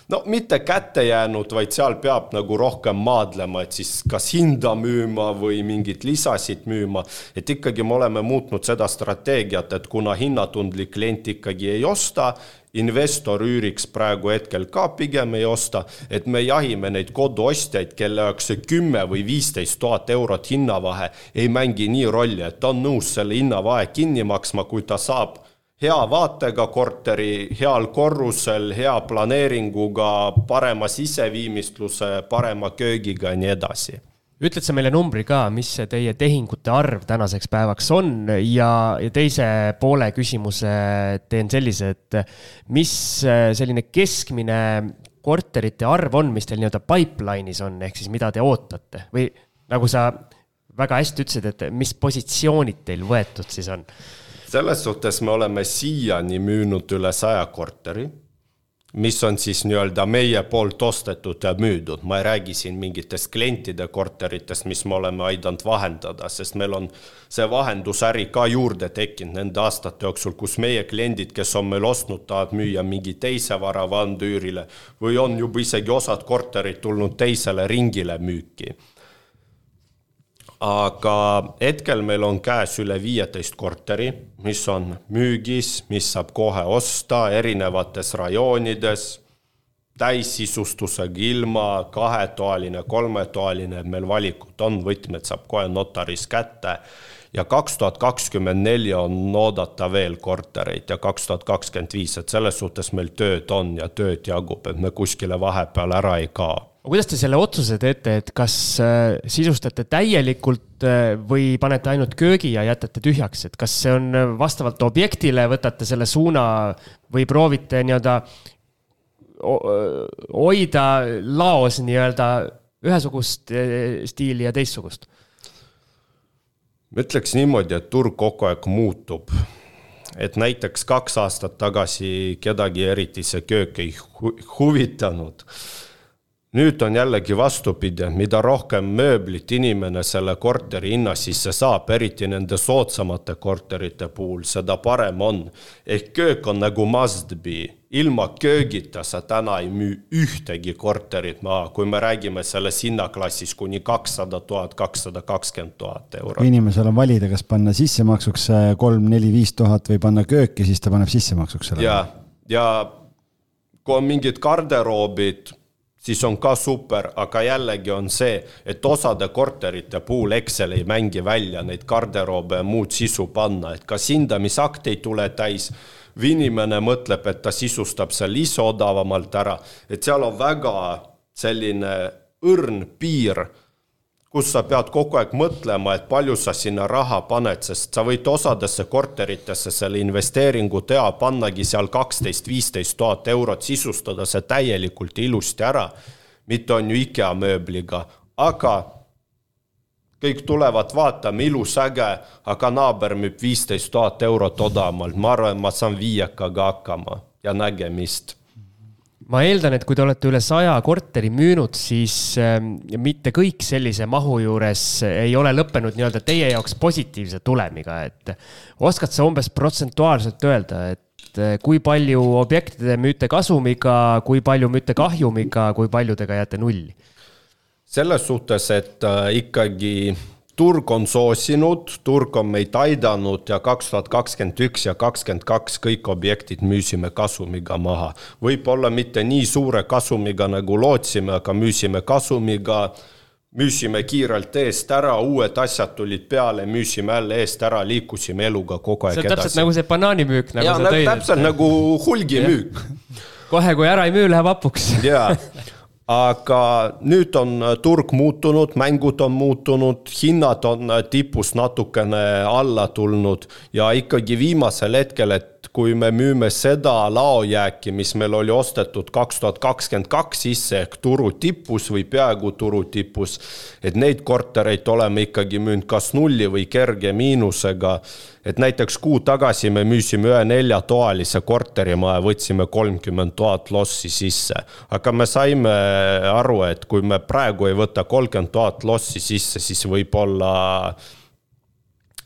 no mitte kätte jäänud, vaid seal peab nagu rohkem maadlema, et siis kas hinda müüma või mingeid lisasid müüma. et ikkagi me oleme muutnud seda strateegiat, et kuna hinnatundlik klient ikkagi ei osta, investor üüriks praegu hetkel ka pigem ei osta, et me jahime neid koduostjaid, kelle jaoks see kümme või viisteist tuhat eurot hinnavahe ei mängi nii rolli, et ta on nõus selle hinnavahe kinni maksma, kui ta saab hea vaatega korteri, heal korrusel, hea planeeringuga, parema siseviimistluse, parema köögiga ja nii edasi. Ütled sa meile numbri ka, mis see teie tehingute arv tänaseks päevaks on? Ja, ja teise poole küsimuse teen sellise, et mis selline keskmine korterite arv on, mis teil nii-öelda pipeline'is on, ehk siis mida te ootate? Või nagu sa väga hästi ütlesid, et mis positsioonid teil võetud siis on selles suhtes me oleme siiani müünud üle saja korteri, mis on siis nii-öelda meie poolt ostetud ja müüdud, ma ei räägi siin mingitest klientide korteritest, mis me oleme aidanud vahendada, sest meil on see vahendusäri ka juurde tekkinud nende aastate jooksul, kus meie kliendid, kes on meil ostnud, tahavad müüa mingi teise vara vandüürile või on juba isegi osad korterid tulnud teisele ringile müüki aga hetkel meil on käes üle viieteist korteri, mis on müügis, mis saab kohe osta erinevates rajoonides, täissisustusega ilma, kahetoaline, kolmetoaline, meil valikut on, võtmed saab kohe notaris kätte. Ja kaks tuhat kakskümmend neli on oodata veel kortereid ja kaks tuhat kakskümmend viis, et selles suhtes meil tööd on ja tööd jagub, et me kuskile vahepeal ära ei kao kuidas te selle otsuse teete, et kas äh, sisustate täielikult äh, või panete ainult köögi ja jätate tühjaks, et kas see on äh, vastavalt objektile, võtate selle suuna või proovite nii-öelda hoida laos nii-öelda ühesugust stiili ja teistsugust? ma ütleks niimoodi, et turg kogu aeg muutub. et näiteks kaks aastat tagasi kedagi eriti see köök ei huvitanud nüüd on jällegi vastupidi, mida rohkem mööblit inimene selle korteri hinna sisse saab, eriti nende soodsamate korterite puhul, seda parem on. ehk köök on nagu must be, ilma köögita sa täna ei müü ühtegi korterit maha, kui me räägime selles hinnaklassis kuni kakssada tuhat, kakssada kakskümmend tuhat eurot. kui inimesel on valida, kas panna sissemaksuks kolm, neli, viis tuhat või panna kööki, siis ta paneb sissemaksuks selle. ja, ja kui on mingid garderoobid siis on ka super, aga jällegi on see, et osade korterite puhul Excel ei mängi välja neid garderoobe ja muud sisu panna, et kas hindamisakt ei tule täis. Või inimene mõtleb, et ta sisustab seal ise odavamalt ära, et seal on väga selline õrn piir kus sa pead kogu aeg mõtlema, et palju sa sinna raha paned, sest sa võid osadesse korteritesse selle investeeringu teha, pannagi seal kaksteist, viisteist tuhat eurot, sisustada see täielikult ilusti ära. mitte on ju IKEA mööbliga, aga kõik tulevad vaatama, ilus, äge, aga naaber müüb viisteist tuhat eurot odavamalt, ma arvan, ma saan viiekaga hakkama ja nägemist ma eeldan, et kui te olete üle saja korteri müünud, siis äh, mitte kõik sellise mahu juures ei ole lõppenud nii-öelda teie jaoks positiivse tulemiga, et oskad sa umbes protsentuaalselt öelda, et äh, kui palju objekte te müüte kasumiga, kui palju müüte kahjumiga, kui paljudega jääte nulli? selles suhtes, et äh, ikkagi turg on soosinud, turg on meid aidanud ja kaks tuhat kakskümmend üks ja kakskümmend kaks kõik objektid müüsime kasumiga maha. võib-olla mitte nii suure kasumiga, nagu lootsime, aga müüsime kasumiga. müüsime kiirelt eest ära, uued asjad tulid peale, müüsime jälle eest ära, liikusime eluga kogu aeg edasi. see on täpselt nagu see banaanimüük, nagu ja, sa tõid. täpselt nagu hulgimüük kohe, kui ära ei müü, läheb hapuks. jaa, aga nüüd on turg muutunud, mängud on muutunud, hinnad on tipust natukene alla tulnud. Ja ikkagi viimasel hetkel, et kui me müüme seda laojääki, mis meil oli ostetud kaks tuhat kakskümmend kaks sisse ehk turu tipus või peaaegu turu tipus, et neid kortereid oleme ikkagi müünud kas nulli või kerge miinusega. et näiteks kuu tagasi me müüsime ühe neljatoalise korterimaja, võtsime kolmkümmend tuhat lossi sisse, aga me saime aru, et kui me praegu ei võta kolmkümmend tuhat lossi sisse, siis võib-olla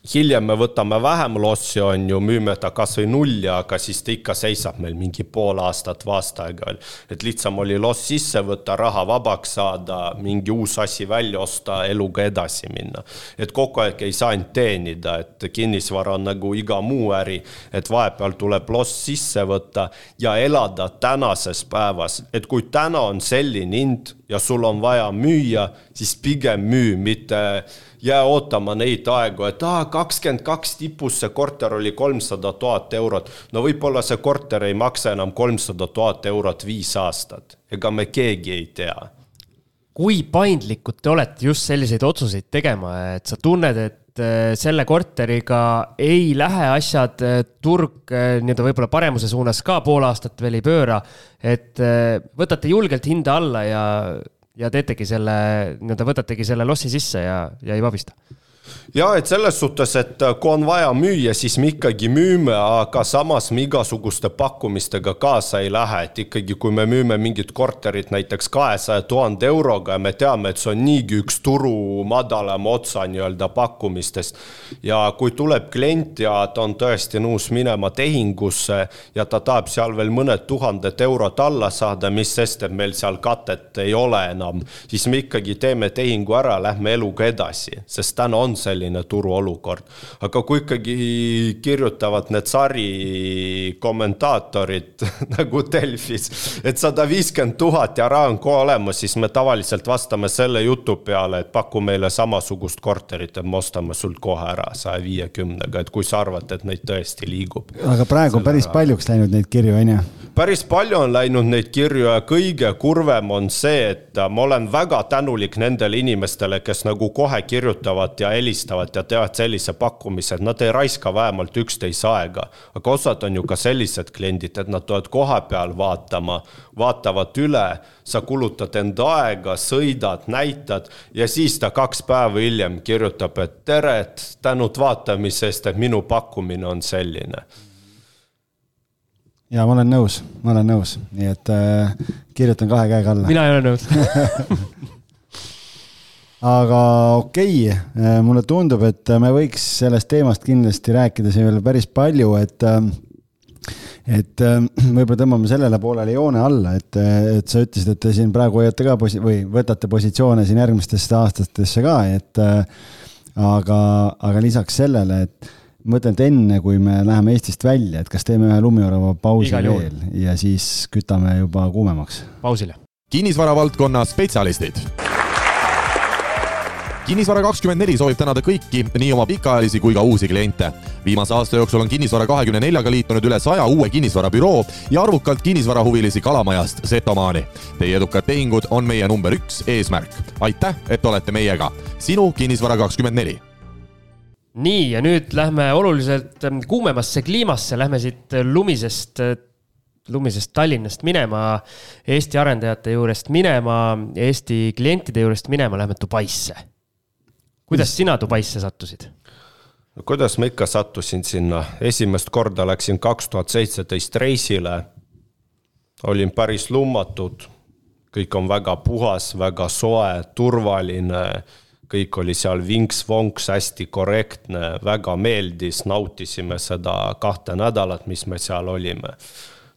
hiljem me võtame vähem lossi, on ju, müüme ta kasvõi nulli, aga siis ta ikka seisab meil mingi pool aastat või aasta aega et lihtsam oli loss sisse võtta, raha vabaks saada, mingi uus asi välja osta, eluga edasi minna. et kogu aeg ei saa ainult teenida, et kinnisvara on nagu iga muu äri, et vahepeal tuleb loss sisse võtta ja elada tänases päevas, et kui täna on selline hind ja sul on vaja müüa, siis pigem müü, mitte jää ootama neid aegu, et kakskümmend kaks tipus see korter oli kolmsada tuhat eurot. no võib-olla see korter ei maksa enam kolmsada tuhat eurot viis aastat, ega me keegi ei tea. kui paindlikud te olete just selliseid otsuseid tegema, et sa tunned, et äh, selle korteriga ei lähe asjad, äh, turg äh, nii-öelda võib-olla paremuse suunas ka pool aastat veel ei pööra. et võtate julgelt hinda alla ja ja teetegi selle, nii-öelda võtategi selle lossi sisse ja, ja ei vabista ja et selles suhtes, et äh, kui on vaja müüa, siis me ikkagi müüme, aga samas me igasuguste pakkumistega kaasa ei lähe, et ikkagi, kui me müüme mingit korterit näiteks kahesaja tuhande euroga ja me teame, et see on niigi üks turu madalama otsa nii-öelda pakkumistest. ja kui tuleb klient ja ta on tõesti nõus minema tehingusse ja ta tahab seal veel mõned tuhanded eurot alla saada, mis sest, et meil seal katet ei ole enam, siis me ikkagi teeme tehingu ära, lähme eluga edasi, sest täna on selline turuolukord. aga kui ikkagi kirjutavad need sari kommentaatorid nagu Delfis, et sada viiskümmend tuhat ja raha on kohe olemas, siis me tavaliselt vastame selle jutu peale, et paku meile samasugust korterit, et me ostame sult kohe ära saja viiekümnega, et kui sa arvad, et neid tõesti liigub. aga praegu on päris ära. paljuks läinud neid kirju, on ju? päris palju on läinud neid kirju ja kõige kurvem on see, et ma olen väga tänulik nendele inimestele, kes nagu kohe kirjutavad ja helistavad ja teevad sellise pakkumise, et nad ei raiska vähemalt üksteise aega. aga osad on ju ka sellised kliendid, et nad tulevad koha peal vaatama, vaatavad üle, sa kulutad enda aega, sõidad, näitad ja siis ta kaks päeva hiljem kirjutab, et tere, et tänud vaatamise eest, et minu pakkumine on selline ja ma olen nõus, ma olen nõus, nii et äh, kirjutan kahe käega alla. mina ei ole nõus aga okei okay., äh, mulle tundub, et me võiks sellest teemast kindlasti rääkida siin veel päris palju, et äh, et äh, võib-olla tõmbame sellele poolele joone alla, et, et sa ütlesid, et te siin praegu hoiate ka posi- või võtate positsioone siin järgmistesse aastatesse ka, et aga, aga lisaks sellele, et ma mõtlen, et enne kui me läheme Eestist välja, et kas teeme ühe lumiorava pausi veel ja siis kütame juba kuumemaks. pausile. kinnisvara valdkonna spetsialistid kinnisvara kakskümmend neli soovib tänada kõiki, nii oma pikaajalisi kui ka uusi kliente. viimase aasta jooksul on Kinnisvara kahekümne neljaga liitunud üle saja uue kinnisvarabüroo ja arvukalt kinnisvarahuvilisi Kalamajast Setomaani. Teie edukad tehingud on meie number üks eesmärk. aitäh, et olete meiega. sinu Kinnisvara kakskümmend neli nii, ja nüüd lähme oluliselt ähm, kuumemasse kliimasse, lähme siit äh, lumisest, äh, lumisest Tallinnast minema, Eesti arendajate juurest minema, Eesti klientide juurest minema, lähme Dubaisse. Kuidas sina Dubaisse sattusid? no kuidas ma ikka sattusin sinna, esimest korda läksin kaks tuhat seitseteist reisile. olin päris lummatud, kõik on väga puhas, väga soe, turvaline kõik oli seal vinks-vonks, hästi korrektne, väga meeldis, nautisime seda kahte nädalat, mis me seal olime.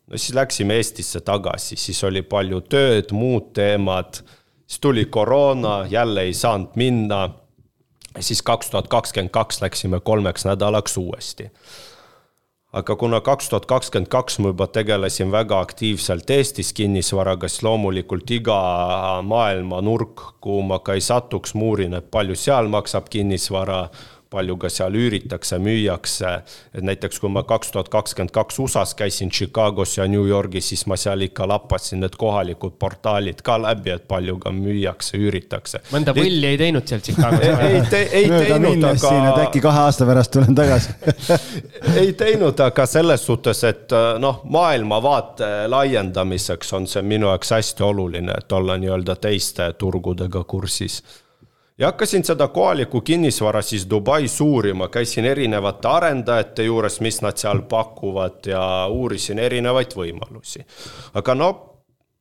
no siis läksime Eestisse tagasi, siis oli palju tööd, muud teemad, siis tuli koroona, jälle ei saanud minna. Siis kaks tuhat kakskümmend kaks läksime kolmeks nädalaks uuesti. aga kuna kaks tuhat kakskümmend kaks ma juba tegelesin väga aktiivselt Eestis kinnisvaraga, siis loomulikult iga maailma nurk, kuhu ma ka ei satuks, ma uurin, et palju seal maksab kinnisvara palju ka seal üüritakse, müüakse. et näiteks kui ma kaks tuhat kakskümmend kaks USA-s käisin Chicagos ja New Yorgis, siis ma seal ikka lappasin need kohalikud portaalid ka läbi, et palju ka müüakse, üüritakse. mõnda võlli ei teinud seal Chicagos ei te,, ei teinud, aga. et äkki kahe aasta pärast tulen tagasi ei teinud, aga selles suhtes, et noh, maailmavaate laiendamiseks on see minu jaoks hästi oluline, et olla nii-öelda teiste turgudega kursis ja hakkasin seda kohalikku kinnisvara siis Dubais uurima, käisin erinevate arendajate juures, mis nad seal pakuvad ja uurisin erinevaid võimalusi. aga no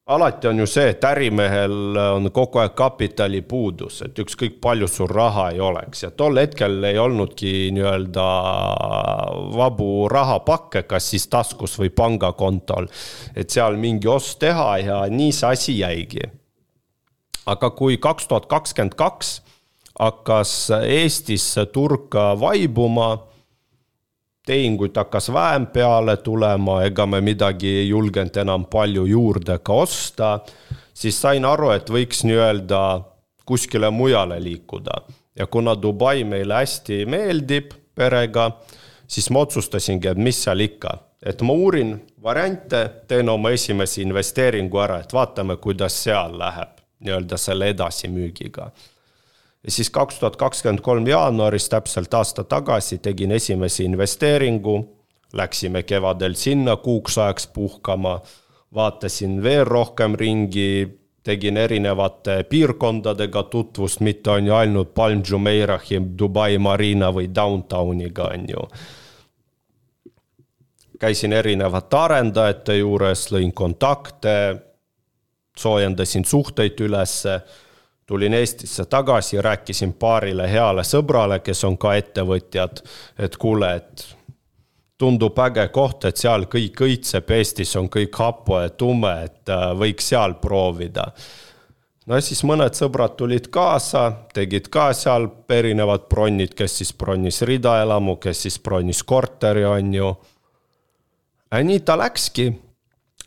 alati on ju see, et ärimehel on kogu aeg kapitali puudus, et ükskõik palju sul raha ei oleks ja tol hetkel ei olnudki nii-öelda vabu rahapakke, kas siis taskus või pangakontol. et seal mingi ost teha ja nii see asi jäigi aga kui kaks tuhat kakskümmend kaks hakkas Eestis turg vaibuma, tehinguid hakkas vähem peale tulema, ega me midagi ei julgenud enam palju juurde ka osta, siis sain aru, et võiks nii-öelda kuskile mujale liikuda. ja kuna Dubai meile hästi meeldib perega, siis ma otsustasingi, et mis seal ikka, et ma uurin variante, teen oma esimese investeeringu ära, et vaatame, kuidas seal läheb nii-öelda selle edasimüügiga. ja siis kaks tuhat kakskümmend kolm jaanuaris, täpselt aasta tagasi, tegin esimese investeeringu, läksime kevadel sinna kuuks ajaks puhkama, vaatasin veel rohkem ringi, tegin erinevate piirkondadega tutvust, mitte on ju ainult Palm Jumeirahi, Dubai Marina või Downtowniga, on ju. Käisin erinevate arendajate juures, lõin kontakte soojendasin suhteid ülesse, tulin Eestisse tagasi, rääkisin paarile heale sõbrale, kes on ka ettevõtjad, et kuule, et tundub äge koht, et seal kõik õitseb, Eestis on kõik hapu ja tume, et äh, võiks seal proovida. no siis mõned sõbrad tulid kaasa, tegid ka seal erinevad bronnid, kes siis bronnis ridaelamu, kes siis bronnis korteri, on ju. nii ta läkski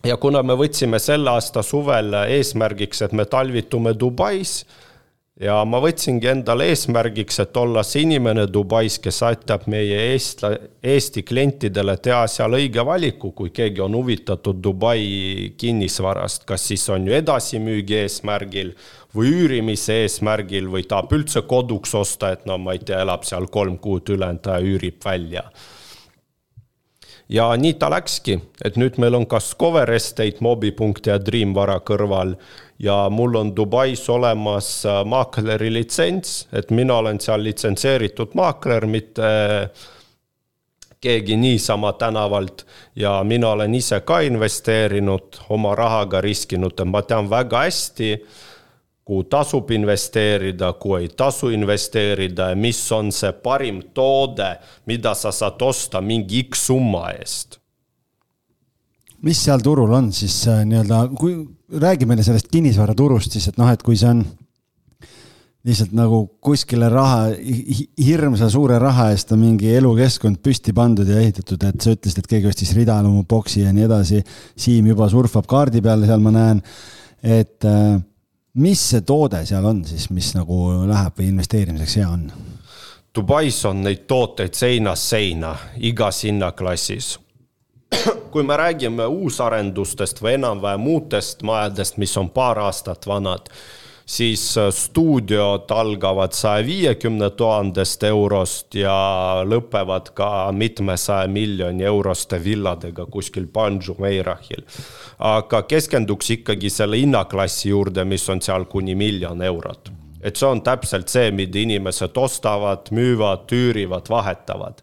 ja kuna me võtsime selle aasta suvel eesmärgiks, et me talvitume Dubais ja ma võtsingi endale eesmärgiks, et olla see inimene Dubais, kes aitab meie eestla-, Eesti klientidele teha seal õige valiku, kui keegi on huvitatud Dubai kinnisvarast, kas siis on ju edasimüügi eesmärgil või üürimise eesmärgil või tahab üldse koduks osta, et no ma ei tea, elab seal kolm kuud, ülejäänud aja üürib välja ja nii ta läkski, et nüüd meil on kas Cover Estate, Mobipunkt ja Dreamvara kõrval. Ja mul on Dubais olemas äh, maakleri litsents, et mina olen seal litsenseeritud maakler, mitte keegi niisama tänavalt. Ja mina olen ise ka investeerinud, oma rahaga riskinud ma tean väga hästi kuhu tasub investeerida, kuhu ei tasu investeerida ja mis on see parim toode, mida sa saad osta mingi X summa eest. mis seal turul on siis äh, nii-öelda, kui räägi meile sellest kinnisvaraturust siis, et noh, et kui see on lihtsalt nagu kuskile raha, hirmsa suure raha eest on mingi elukeskkond püsti pandud ja ehitatud, et sa ütlesid, et keegi ostis ridalumu boksi ja nii edasi. Siim juba surfab kaardi peal, seal ma näen, et äh, mis see toode seal on siis, mis nagu läheb või investeerimiseks hea on? Dubais on neid tooteid seinast seina, igas hinnaklassis. kui me räägime uusarendustest või enam-vähem uutest majadest, mis on paar aastat vanad, siis äh, stuudiod algavad saja viiekümne tuhandest eurost ja lõpevad ka mitmesaja miljoni euroste villadega kuskil Banju-Meirahil aga keskenduks ikkagi selle hinnaklassi juurde, mis on seal kuni miljon eurot. et see on täpselt see, mida inimesed ostavad, müüvad, üürivad, vahetavad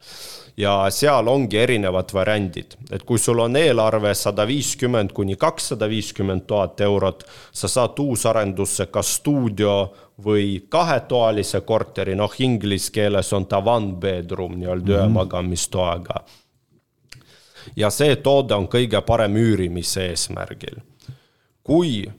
ja seal ongi erinevad variandid, et kui sul on eelarve sada viiskümmend kuni kakssada viiskümmend tuhat eurot, sa saad uusarendusse kas stuudio või kahetoalise korteri, noh inglise keeles on ta one bedroom nii-öelda mm -hmm. ühe magamistoaga ja see toode on kõige parem üürimise eesmärgil. kui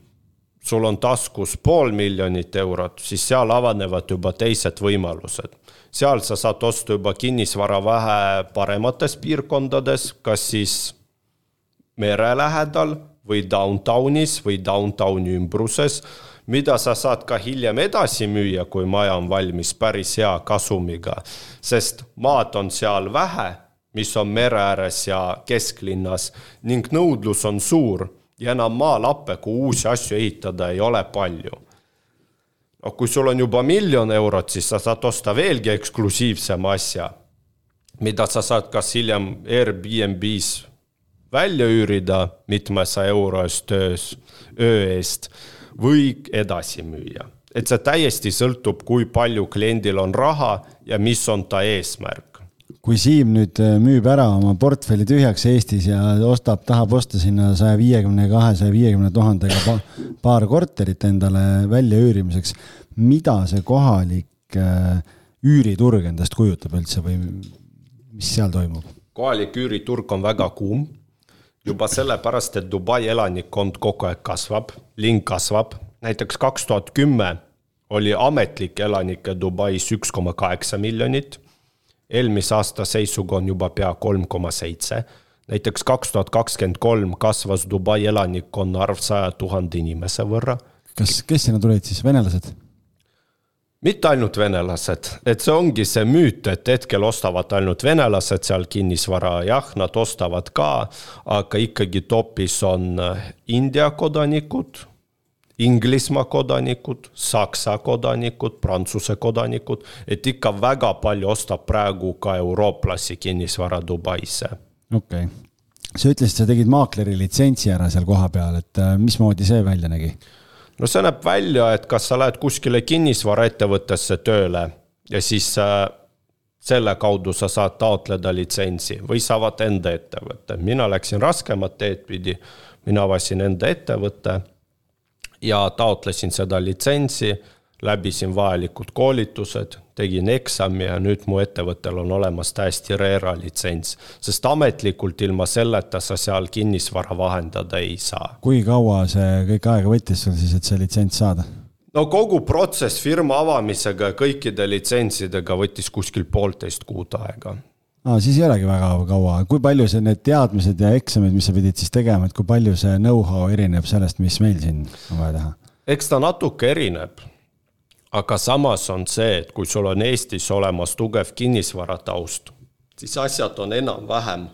sul on taskus pool miljonit eurot, siis seal avanevad juba teised võimalused. Seal sa saad osta juba kinnisvara vähe paremates piirkondades, kas siis mere lähedal või downtownis või downtowni ümbruses, mida sa saad ka hiljem edasi müüa, kui maja on valmis päris hea kasumiga. sest maad on seal vähe, mis on mere ääres ja kesklinnas ning nõudlus on suur ja enam maalappe, kuhu uusi asju ehitada ei ole palju. Noh, kui sul on juba miljon eurot, siis sa saad osta veelgi eksklusiivsema asja, mida sa saad kas hiljem Airbnb-s välja üürida mitmesaja euro eest öös, öö eest või edasi müüa. et see täiesti sõltub, kui palju kliendil on raha ja mis on ta eesmärk. Kui Siim nüüd äh, müüb ära oma portfelli tühjaks Eestis ja ostab, tahab osta sinna saja viiekümne, kahesaja viiekümne tuhandega paar korterit endale väljaüürimiseks, mida see kohalik äh, üüriturg endast kujutab üldse või mis seal toimub? kohalik üüriturg on väga kuum juba sellepärast, et Dubai elanikkond kogu aeg kasvab, linn kasvab, näiteks kaks tuhat kümme oli ametlikke elanikke Dubais üks koma kaheksa miljonit. Eelmise aasta seisuga on juba pea kolm koma seitse. näiteks kaks tuhat kakskümmend kolm kasvas Dubai elanikkonna arv saja tuhande inimese võrra. kas, kes sinna tulid siis, venelased? mitte ainult venelased, et see ongi see müüt, et hetkel ostavad ainult venelased seal kinnisvara, jah, nad ostavad ka, aga ikkagi topis on äh, India kodanikud, Inglismaa kodanikud, Saksa kodanikud, Prantsuse kodanikud, et ikka väga palju ostab praegu ka eurooplasi kinnisvara Dubaisse. okei okay., sa ütlesid, sa tegid maakleri litsentsi ära seal kohapeal, et äh, mismoodi see välja nägi? no see näeb välja, et kas sa lähed kuskile kinnisvaraettevõttesse tööle ja siis äh, selle kaudu sa saad taotleda litsentsi või saavad enda ettevõtte. mina läksin raskemat teed pidi, mina avasin enda ettevõtte ja taotlesin seda litsentsi läbisin vajalikud koolitused, tegin eksami ja nüüd mu ettevõttel on olemas täiesti RERA litsents. sest ametlikult ilma selleta sa seal kinnisvara vahendada ei saa. kui kaua see kõik aega võttis sul siis, et see litsents saada? no kogu protsess firma avamisega ja kõikide litsentsidega võttis kuskil poolteist kuud aega aa, siis ei olegi väga kaua, kui palju see, need teadmised ja eksamid, mis sa pidid siis tegema, et kui palju see know-how erineb sellest, mis meil siin on vaja teha? eks ta natuke erineb aga samas on see, et kui sul on Eestis olemas tugev kinnisvarataust, siis asjad on enam-vähem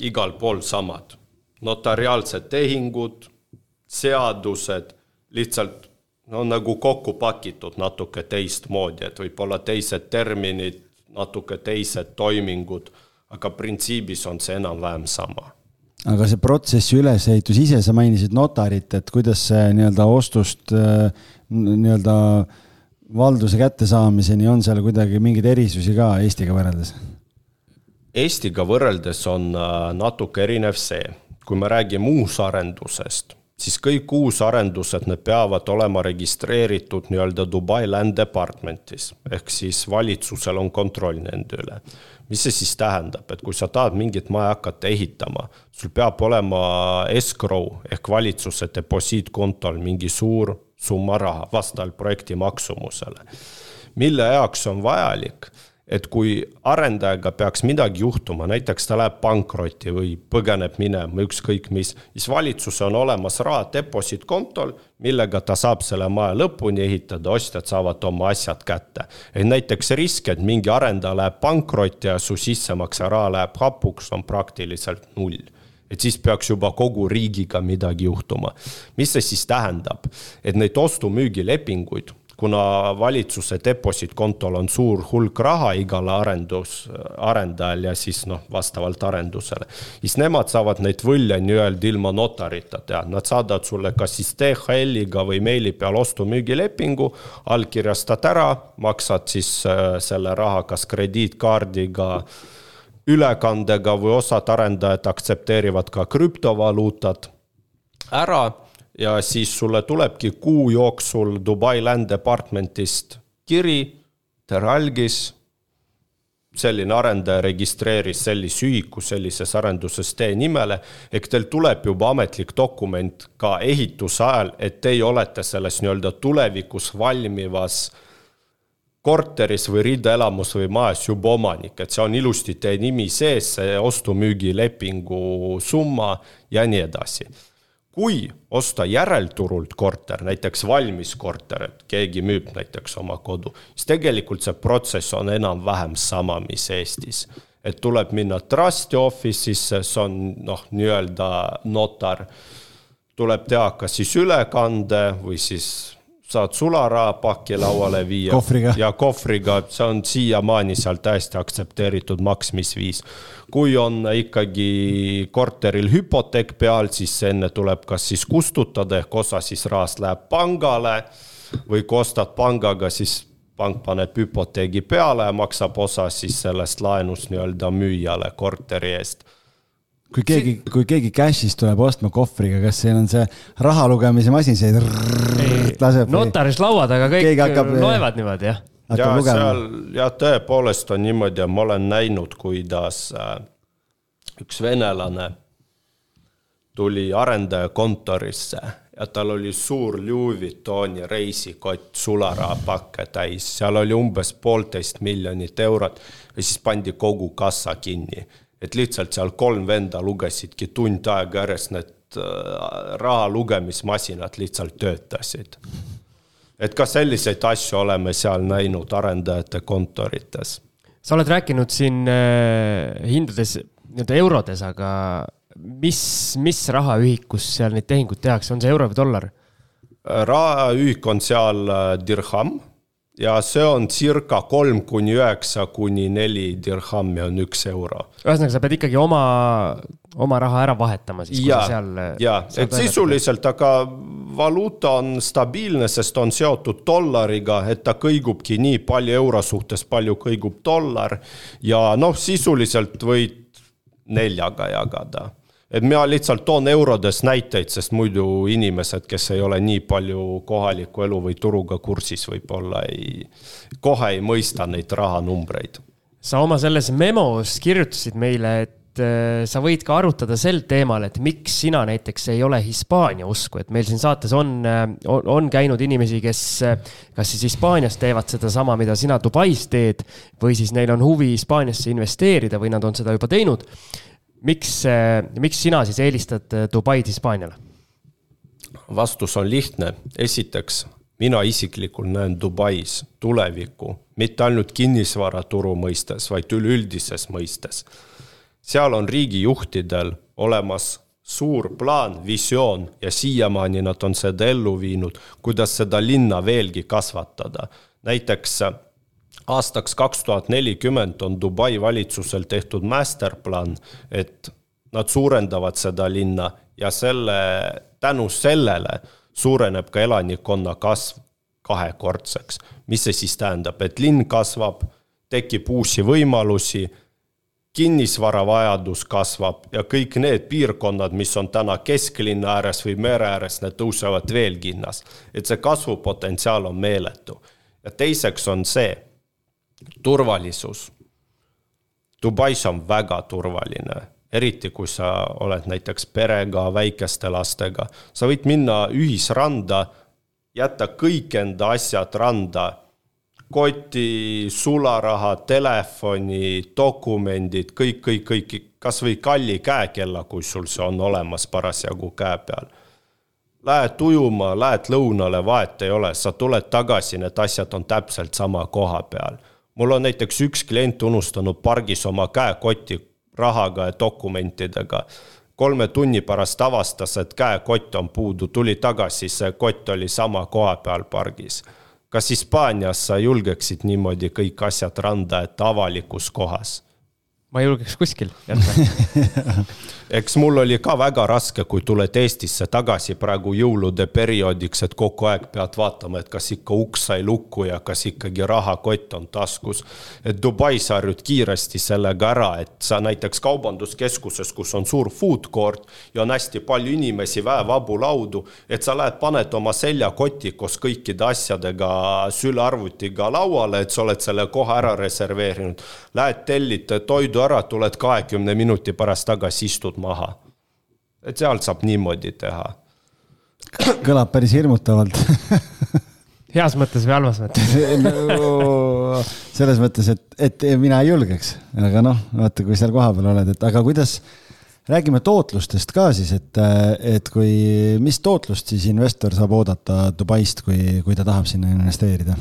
igal pool samad. notariaalsed tehingud, seadused, lihtsalt no nagu kokku pakitud natuke teistmoodi, et võib-olla teised terminid, natuke teised toimingud, aga printsiibis on see enam-vähem sama aga see protsessi ülesehitus, ise sa mainisid notarit, et kuidas see nii-öelda ostust äh, nii-öelda valduse kättesaamiseni on seal kuidagi mingeid erisusi ka Eestiga võrreldes? Eestiga võrreldes on äh, natuke erinev see, kui me räägime uusarendusest, siis kõik uusarendused, need peavad olema registreeritud nii-öelda Dubai Land Departmentis, ehk siis valitsusel on kontroll nende üle. mis see siis tähendab, et kui sa tahad mingit maja hakata ehitama, sul peab olema escrow ehk valitsuse deposiitkontol mingi suur summa raha vastavalt projekti maksumusele. mille jaoks on vajalik, et kui arendajaga peaks midagi juhtuma, näiteks ta läheb pankrotti või põgeneb minema, ükskõik mis, siis valitsusel on olemas raha deposit kontol, millega ta saab selle maja lõpuni ehitada, ostjad saavad oma asjad kätte. et näiteks risk, et mingi arendaja läheb pankrotti ja su sissemakse raha läheb hapuks, on praktiliselt null et siis peaks juba kogu riigiga midagi juhtuma. mis see siis tähendab, et neid ostu-müügilepinguid kuna valitsuse deposiitkontol on suur hulk raha igal arendus, arendajal ja siis noh, vastavalt arendusele, siis nemad saavad neid võlje nii-öelda ilma notarita teha, nad saadavad sulle kas siis DHL-iga või meili peal ostu-müügilepingu, allkirjastad ära, maksad siis äh, selle raha kas krediitkaardiga ülekandega või osad arendajad aktsepteerivad ka krüptovaluutat ära ja siis sulle tulebki kuu jooksul Dubai Land Departmentist kiri, tere algis, selline arendaja registreeris sellise ühiku sellises arenduses teie nimele, ehk teil tuleb juba ametlik dokument ka ehituse ajal, et teie olete selles nii-öelda tulevikus valmivas korteris või rindeelamus või majas juba omanik, et see on ilusti teie nimi sees, see ostu-müügilepingu summa ja nii edasi kui osta järelturult korter, näiteks valmis korter, et keegi müüb näiteks oma kodu, siis tegelikult see protsess on enam-vähem sama, mis Eestis. et tuleb minna trust'i office'isse, see on noh, nii-öelda notar, tuleb teha kas siis ülekande või siis saad sularahapaki lauale viia. ja kohvriga, see on siiamaani seal täiesti aktsepteeritud maksmisviis. kui on ikkagi korteril hüpoteek peal, siis enne tuleb kas siis kustutada, ehk osa siis rahast läheb pangale või kui ostad pangaga, siis pank paneb hüpoteegi peale ja maksab osa siis sellest laenust nii-öelda müüjale korteri eest kui keegi, kui keegi cash'is tuleb ostma kohvriga, kas seal on see raha lugemise masin, see laseb? notaris laua taga kõik hakkab, loevad niimoodi, jah? ja seal jah, tõepoolest on niimoodi ja ma olen näinud, kuidas äh, üks venelane tuli arendaja kontorisse ja tal oli suur Louis Vuittoni reisikott sularahapakke täis, seal oli umbes poolteist miljonit eurot ja siis pandi kogu kassa kinni et lihtsalt seal kolm venda lugesidki tund aega järjest, need äh, raha lugemismasinad lihtsalt töötasid. et ka selliseid asju oleme seal näinud arendajate kontorites. sa oled rääkinud siin äh, hindades nii-öelda eurodes, aga mis, mis rahaühikus seal neid tehinguid tehakse, on see euro või dollar? rahaühik on seal äh, dirham ja see on circa kolm kuni üheksa kuni neli dirhammi on üks euro. ühesõnaga, sa pead ikkagi oma, oma raha ära vahetama siis. ja, ja, et sisuliselt, aga valuuta on stabiilne, sest on seotud dollariga, et ta kõigubki nii palju euro suhtes, palju kõigub dollar. ja noh, sisuliselt võid neljaga jagada et mina lihtsalt toon eurodes näiteid, sest muidu inimesed, kes ei ole nii palju kohaliku elu või turuga kursis, võib-olla ei, kohe ei mõista neid rahanumbreid. sa oma selles memos kirjutasid meile, et äh, sa võid ka arutada sel teemal, et miks sina näiteks ei ole Hispaania usku, et meil siin saates on, äh, on, on käinud inimesi, kes äh, kas siis Hispaanias teevad sedasama, mida sina Dubais teed, või siis neil on huvi Hispaaniasse investeerida või nad on seda juba teinud miks, miks sina siis eelistad äh, Dubaid Hispaaniale? vastus on lihtne, esiteks mina isiklikult näen Dubais tulevikku mitte ainult kinnisvaraturu mõistes, vaid üleüldises mõistes. seal on riigijuhtidel olemas suur plaan, visioon ja siiamaani nad on seda ellu viinud, kuidas seda linna veelgi kasvatada. näiteks aastaks kaks tuhat nelikümmend on Dubai valitsusel tehtud masterplaan, et nad suurendavad seda linna ja selle, tänu sellele suureneb ka elanikkonna kasv kahekordseks. mis see siis tähendab, et linn kasvab, tekib uusi võimalusi, kinnisvaravajadus kasvab ja kõik need piirkonnad, mis on täna kesklinna ääres või mere ääres, need tõusevad veelgi hinnas. et see kasvupotentsiaal on meeletu. ja teiseks on see turvalisus. Dubais on väga turvaline, eriti kui sa oled näiteks perega, väikeste lastega. sa võid minna ühisranda, jätta kõik enda asjad randa, koti, sularaha, telefoni, dokumendid, kõik, kõik, kõik, kas või kalli käekella, kui sul see on olemas parasjagu käe peal lähed ujuma, lähed lõunale, vahet ei ole, sa tuled tagasi, need asjad on täpselt sama koha peal mul on näiteks üks klient unustanud pargis oma käekoti rahaga ja dokumentidega. kolme tunni pärast avastas, et käekott on puudu, tuli tagasi, see kott oli sama koha peal pargis. kas Hispaanias sa julgeksid niimoodi kõik asjad randa, et avalikus kohas? Ma julgeks kuskil jätta eks mul oli ka väga raske, kui tuled Eestisse tagasi praegu jõulude perioodiks, et kogu aeg pead vaatama, et kas ikka uks sai lukku ja kas ikkagi rahakott on taskus. et Dubais harjud kiiresti sellega ära, et sa näiteks kaubanduskeskuses, kus on suur food court ja on hästi palju inimesi, väevabu laudu, et sa lähed, paned oma seljakoti koos kõikide asjadega sülearvutiga lauale, et sa oled selle koha ära reserveerinud. Lähed tellid toidu ära, tuled kahekümne minuti pärast tagasi, istud maha. et seal saab niimoodi teha. kõlab päris hirmutavalt heas mõttes või halvas mõttes no, selles mõttes, et, et mina ei julgeks, aga noh, vaata, kui seal kohapeal oled, et aga kuidas, räägime tootlustest ka siis, et, et kui, mis tootlust siis investor saab oodata Dubaist, kui, kui ta tahab sinna investeerida?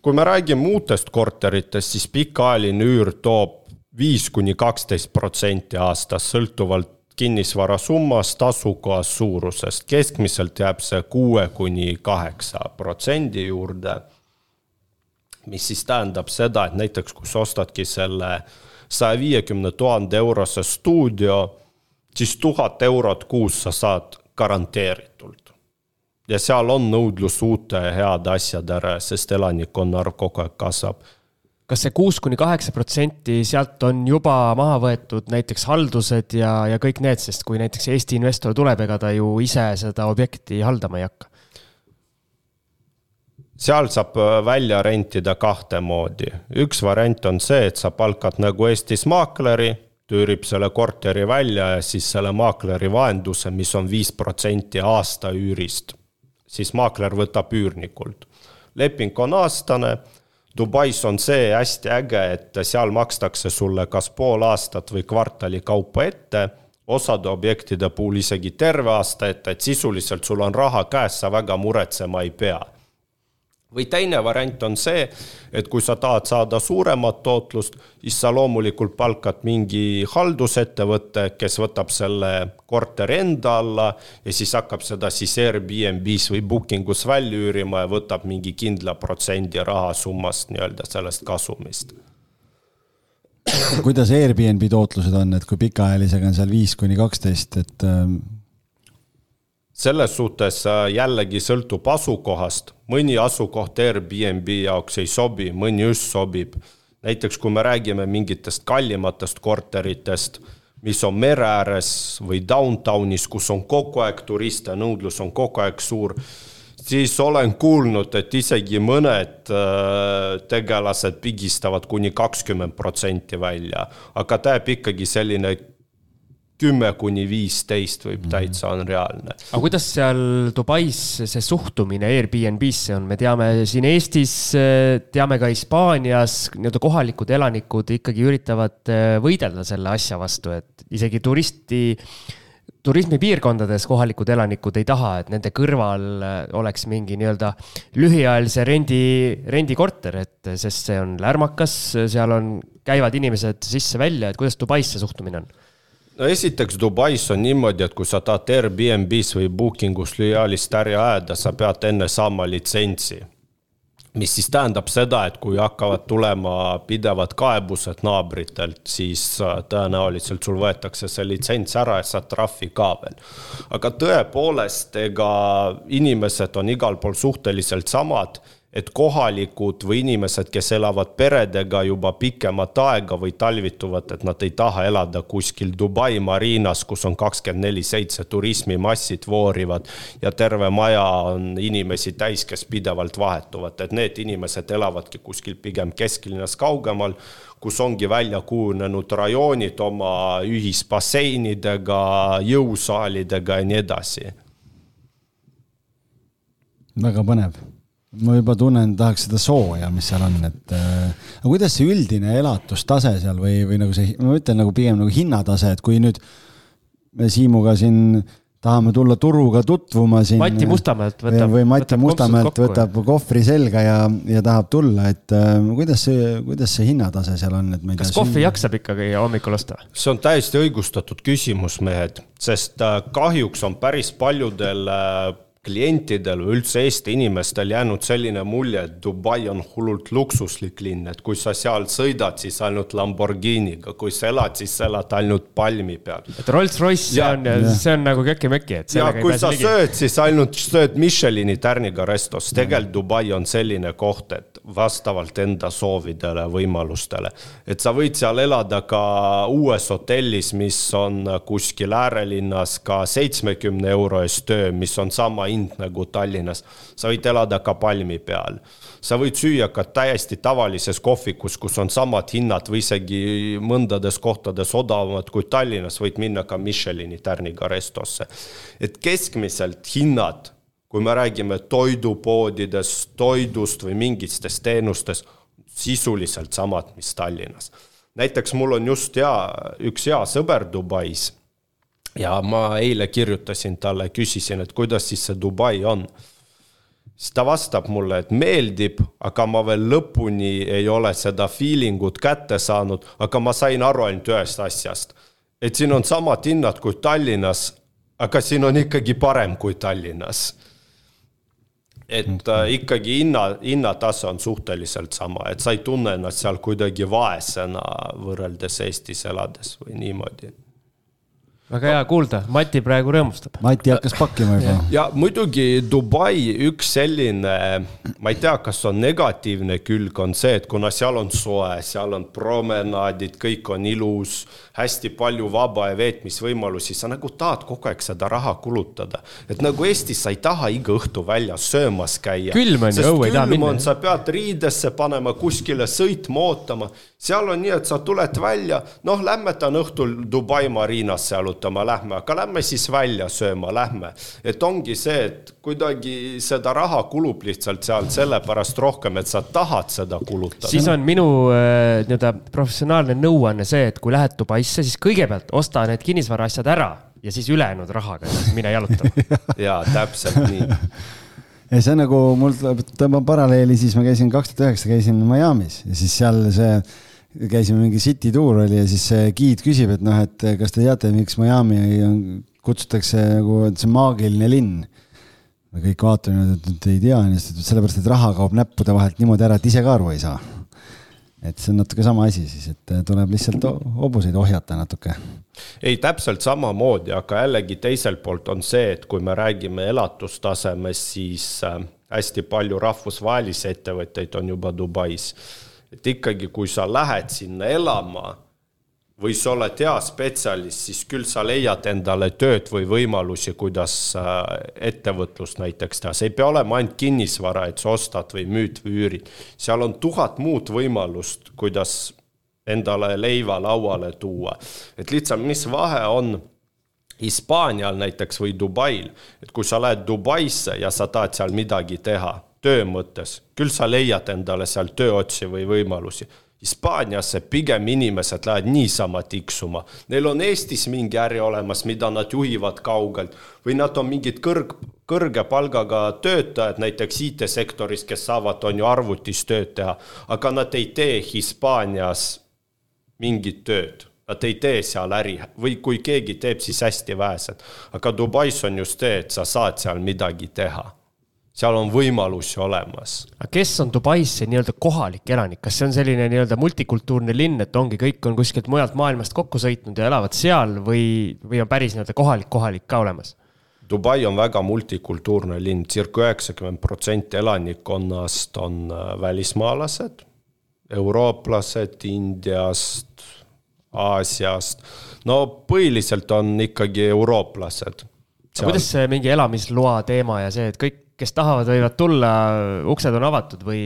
kui me räägime uutest korteritest, siis pikaajaline üür toob viis kuni kaksteist protsenti aastas, sõltuvalt kinnisvara summast, asukohast, suurusest. keskmiselt jääb see kuue kuni kaheksa protsendi juurde. mis siis tähendab seda, et näiteks kui sa ostadki selle saja viiekümne tuhande eurose stuudio, siis tuhat eurot kuus sa saad garanteeritult. ja seal on nõudlus uute heade asjade järele, sest elanikkonna arv kogu aeg kasvab kas see kuus kuni kaheksa protsenti sealt on juba maha võetud näiteks haldused ja, ja kõik need, sest kui näiteks Eesti investor tuleb, ega ta ju ise seda objekti haldama ei hakka? seal saab äh, välja rentida kahte moodi. üks variant on see, et sa palkad nagu Eestis maakleri, tüürib selle korteri välja ja siis selle maakleri vahenduse, mis on viis protsenti aasta üürist, siis maakler võtab üürnikult. leping on aastane Dubais on see hästi äge, et seal makstakse sulle kas pool aastat või kvartali kaupa ette, osade objektide puhul isegi terve aasta ette, et sisuliselt sul on raha käes, sa väga muretsema ei pea või teine variant on see, et kui sa tahad saada suuremat tootlust, siis sa loomulikult palkad mingi haldusettevõtte, kes võtab selle korteri enda alla ja siis hakkab seda siis Airbnb-s või booking us välja üürima ja võtab mingi kindla protsendi rahasummast nii-öelda sellest kasumist. Kuidas Airbnb tootlused on, et kui pikaajalisega on seal viis kuni kaksteist, et ähm, selles suhtes äh, jällegi sõltub asukohast, mõni asukoht Airbnb jaoks ei sobi, mõni just sobib. näiteks kui me räägime mingitest kallimatest korteritest, mis on mere ääres või downtownis, kus on kogu aeg turiste, nõudlus on kogu aeg suur, siis olen kuulnud, et isegi mõned äh, tegelased pigistavad kuni kakskümmend protsenti välja, aga jääb ikkagi selline kümme kuni viisteist võib mhm. täitsa on reaalne. aga kuidas seal Dubais see suhtumine Airbnb-sse on, me teame siin Eestis, teame ka Hispaanias, nii-öelda kohalikud elanikud ikkagi üritavad eh, võidelda selle asja vastu, et isegi turisti turismipiirkondades kohalikud elanikud ei taha, et nende kõrval eh, oleks mingi nii-öelda lühiajalise rendi, rendikorter, et sest see on lärmakas, seal on, käivad inimesed sisse-välja, et kuidas Dubais see suhtumine on? No esiteks Dubais on niimoodi, et kui sa tahad Airbnb-s või Bookingus lojaalist äri ajada, sa pead enne saama litsentsi. mis siis tähendab seda, et kui hakkavad tulema pidevad kaebused naabritelt, siis äh, tõenäoliselt sul võetakse see litsents ära ja saad trahvi ka veel. aga tõepoolest, ega inimesed on igal pool suhteliselt samad et kohalikud või inimesed, kes elavad peredega juba pikemat aega või talvituvad, et nad ei taha elada kuskil Dubai marinas, kus on kakskümmend neli seitse turismimassid voorivad ja terve maja on inimesi täis, kes pidevalt vahetuvad, et need inimesed elavadki kuskil pigem kesklinnas kaugemal, kus ongi välja kujunenud rajoonid oma ühisbasseinidega, jõusaalidega ja nii edasi. väga põnev ma juba tunnen, tahaks seda sooja, mis seal on, et äh, aga kuidas see üldine elatustase seal või, või nagu see, ma ütlen nagu pigem nagu hinnatase, et kui nüüd me Siimuga siin tahame tulla turuga tutvuma siin. Mati Mustamäelt võtab. või Mati võtab Mustamäelt võtab kohvri selga ja, ja tahab tulla, et äh, kuidas see, kuidas see hinnatase seal on, et ma ei tea. kas kohvi siin... jaksab ikkagi hommikul osta? see on täiesti õigustatud küsimus, mehed, sest äh, kahjuks on päris paljudel äh, klientidel või üldse Eesti inimestel jäänud selline mulje, et Dubai on hullult luksuslik linn, et kui sa seal sõidad, siis ainult Lamborghiniga, kui sa elad, siis sa elad ainult palmi peal. et Rolls-Royce, see on, see on nagu köki-möki, et ja kui sa ligi. sööd, siis ainult sööd Michelini tärniga restos, tegelikult Dubai on selline koht, et vastavalt enda soovidele, võimalustele. et sa võid seal elada ka uues hotellis, mis on kuskil äärelinnas ka seitsmekümne euro eest öö, mis on sama hind nagu Tallinnas. sa võid elada ka palmi peal. sa võid süüa ka täiesti tavalises kohvikus, kus on samad hinnad või isegi mõndades kohtades odavamad kui Tallinnas, võid minna ka Michelini tärniga restosse. et keskmiselt hinnad, kui me räägime toidupoodidest, toidust või mingitest teenustest, sisuliselt samad, mis Tallinnas näiteks mul on just hea, üks hea sõber Dubais ja ma eile kirjutasin talle, küsisin, et kuidas siis see Dubai on. siis ta vastab mulle, et meeldib, aga ma veel lõpuni ei ole seda feeling ut kätte saanud, aga ma sain aru ainult ühest asjast. et siin on samad hinnad kui Tallinnas, aga siin on ikkagi parem kui Tallinnas. et äh, ikkagi hinna, hinnatase on suhteliselt sama, et sa ei tunne ennast seal kuidagi vaesena võrreldes Eestis elades või niimoodi väga hea kuulda, Mati praegu rõõmustab. Mati hakkas pakkima juba. ja muidugi Dubai üks selline, ma ei tea, kas on negatiivne külg, on see, et kuna seal on soe, seal on promenaadid, kõik on ilus, hästi palju vaba aja veetmisvõimalusi, sa nagu tahad kogu aeg seda raha kulutada. et nagu Eestis sa ei taha iga õhtu väljas söömas käia. külm on ju, õue ei taha minna. sa pead riidesse panema, kuskile sõitma, ootama. seal on nii, et sa tuled välja, noh, lähme on õhtul Dubai mariinasse jalutama jalutama lähme, aga lähme siis välja sööma, lähme. et ongi see, et kuidagi seda raha kulub lihtsalt sealt sellepärast rohkem, et sa tahad seda kulutada. siis on minu äh, nii-öelda professionaalne nõuanne see, et kui lähed Dubaisse, siis kõigepealt osta need kinnisvaraasjad ära ja siis ülejäänud rahaga mine jalutama jaa, täpselt nii ja see on nagu, mul tõmbab paralleeli, siis ma käisin kaks tuhat üheksa käisin Miami's ja siis seal see käisime mingi city tuur oli ja siis giid küsib, et noh, et kas te teate, miks Miami on, kutsutakse nagu, et see on maagiline linn. me kõik vaatame, et ei tea, sellepärast, et raha kaob näppude vahelt niimoodi ära, et ise ka aru ei saa. et see on natuke sama asi siis, et tuleb lihtsalt hobuseid ohjata natuke. ei, täpselt samamoodi, aga jällegi teiselt poolt on see, et kui me räägime elatustasemest, siis äh, hästi palju rahvusvahelisi ettevõtteid on juba Dubais et ikkagi, kui sa lähed sinna elama või sa oled hea spetsialist, siis küll sa leiad endale tööd või võimalusi, kuidas äh, ettevõtlust näiteks teha, see ei pea olema ainult kinnisvara, et sa ostad või müüd või üürid. seal on tuhat muud võimalust, kuidas endale leiva lauale tuua. et lihtsalt, mis vahe on Hispaanial näiteks või Dubail, et kui sa lähed Dubaisse ja sa tahad seal midagi teha töö mõttes, küll sa leiad endale seal tööotsi või võimalusi. Hispaaniasse pigem inimesed lähevad niisama tiksuma, neil on Eestis mingi äri olemas, mida nad juhivad kaugelt. Või nad on mingid kõrg, kõrge palgaga töötajad, näiteks IT-sektoris, kes saavad, on ju, arvutis tööd teha, aga nad ei tee Hispaanias mingit tööd. Nad ei tee seal äri. Või kui keegi teeb, siis hästi vähesed. aga Dubais on just see, et sa saad seal midagi teha seal on võimalusi olemas. aga kes on Dubais see nii-öelda kohalik elanik, kas see on selline nii-öelda multikultuurne linn, et ongi, kõik on kuskilt mujalt maailmast kokku sõitnud ja elavad seal või, või on päris nii-öelda kohalik, kohalik ka olemas? Dubai on väga multikultuurne linn, circa üheksakümmend protsenti elanikkonnast on äh, välismaalased, eurooplased Indiast, Aasiast, no põhiliselt on ikkagi eurooplased. kuidas see mingi elamisloa teema ja see, et kõik kes tahavad, võivad tulla, uksed on avatud või,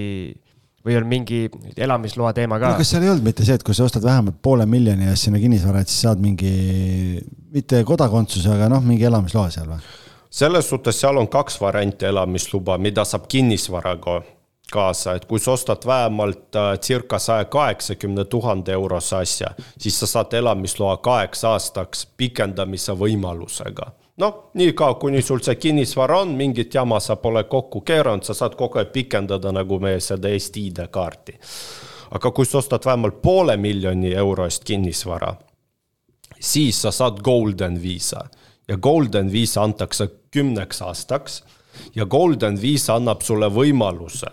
või on mingi elamisloa teema ka? no kas seal ei olnud mitte see, et kui sa ostad vähemalt poole miljoni eest sinna kinnisvara, et siis saad mingi, mitte kodakondsuse, aga noh, mingi elamisloa seal või? selles suhtes seal on kaks varianti elamisluba, mida saab kinnisvaraga kaasa, et kui sa ostad vähemalt äh, circa saja kaheksakümne tuhande eurose asja, siis sa saad elamisloa kaheks aastaks pikendamise võimalusega noh, niikaua, kuni sul see kinnisvara on, mingit jama sa pole kokku keeranud, sa saad kogu aeg pikendada nagu meie seda Eesti ID-kaarti. aga kui sa ostad vähemalt poole miljoni euro eest kinnisvara, siis sa saad golden viisa ja golden viisa antakse kümneks aastaks ja Golden Visa annab sulle võimaluse,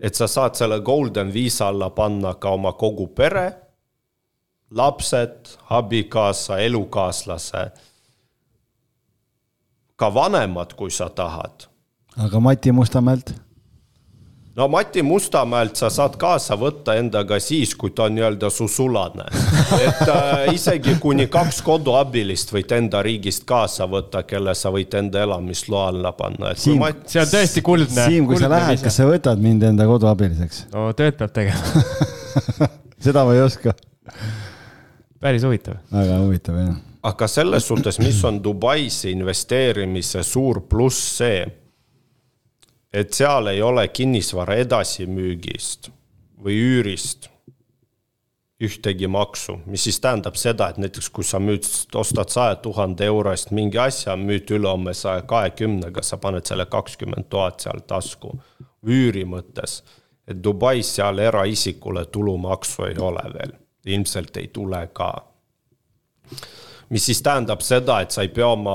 et sa saad selle Golden Visa alla panna ka oma kogu pere, lapsed, abikaasa, elukaaslase, ka vanemad, kui sa tahad. aga Mati Mustamäelt? no Mati Mustamäelt sa saad kaasa võtta endaga siis, kui ta on nii-öelda su sulane. et äh, isegi kuni kaks koduabilist võid enda riigist kaasa võtta, kelle sa võid enda elamisloa alla panna. Siim, ma... see on tõesti kuldne. Siim, kui kuldne sa lähed, kas sa võtad mind enda koduabiliseks? no tööd peab tegema seda ma ei oska. päris huvitav. väga huvitav, jah. Aga selles suhtes, mis on Dubaisse investeerimise suur pluss see et seal ei ole kinnisvara edasimüügist või üürist ühtegi maksu, mis siis tähendab seda, et näiteks kui sa müüd, ostad saja tuhande euro eest mingi asja, müüd ülehomme saja kahekümnega, sa paned selle kakskümmend tuhat seal tasku. üüri mõttes, et Dubais seal eraisikule tulumaksu ei ole veel, ilmselt ei tule ka mis siis tähendab seda, et sa ei pea oma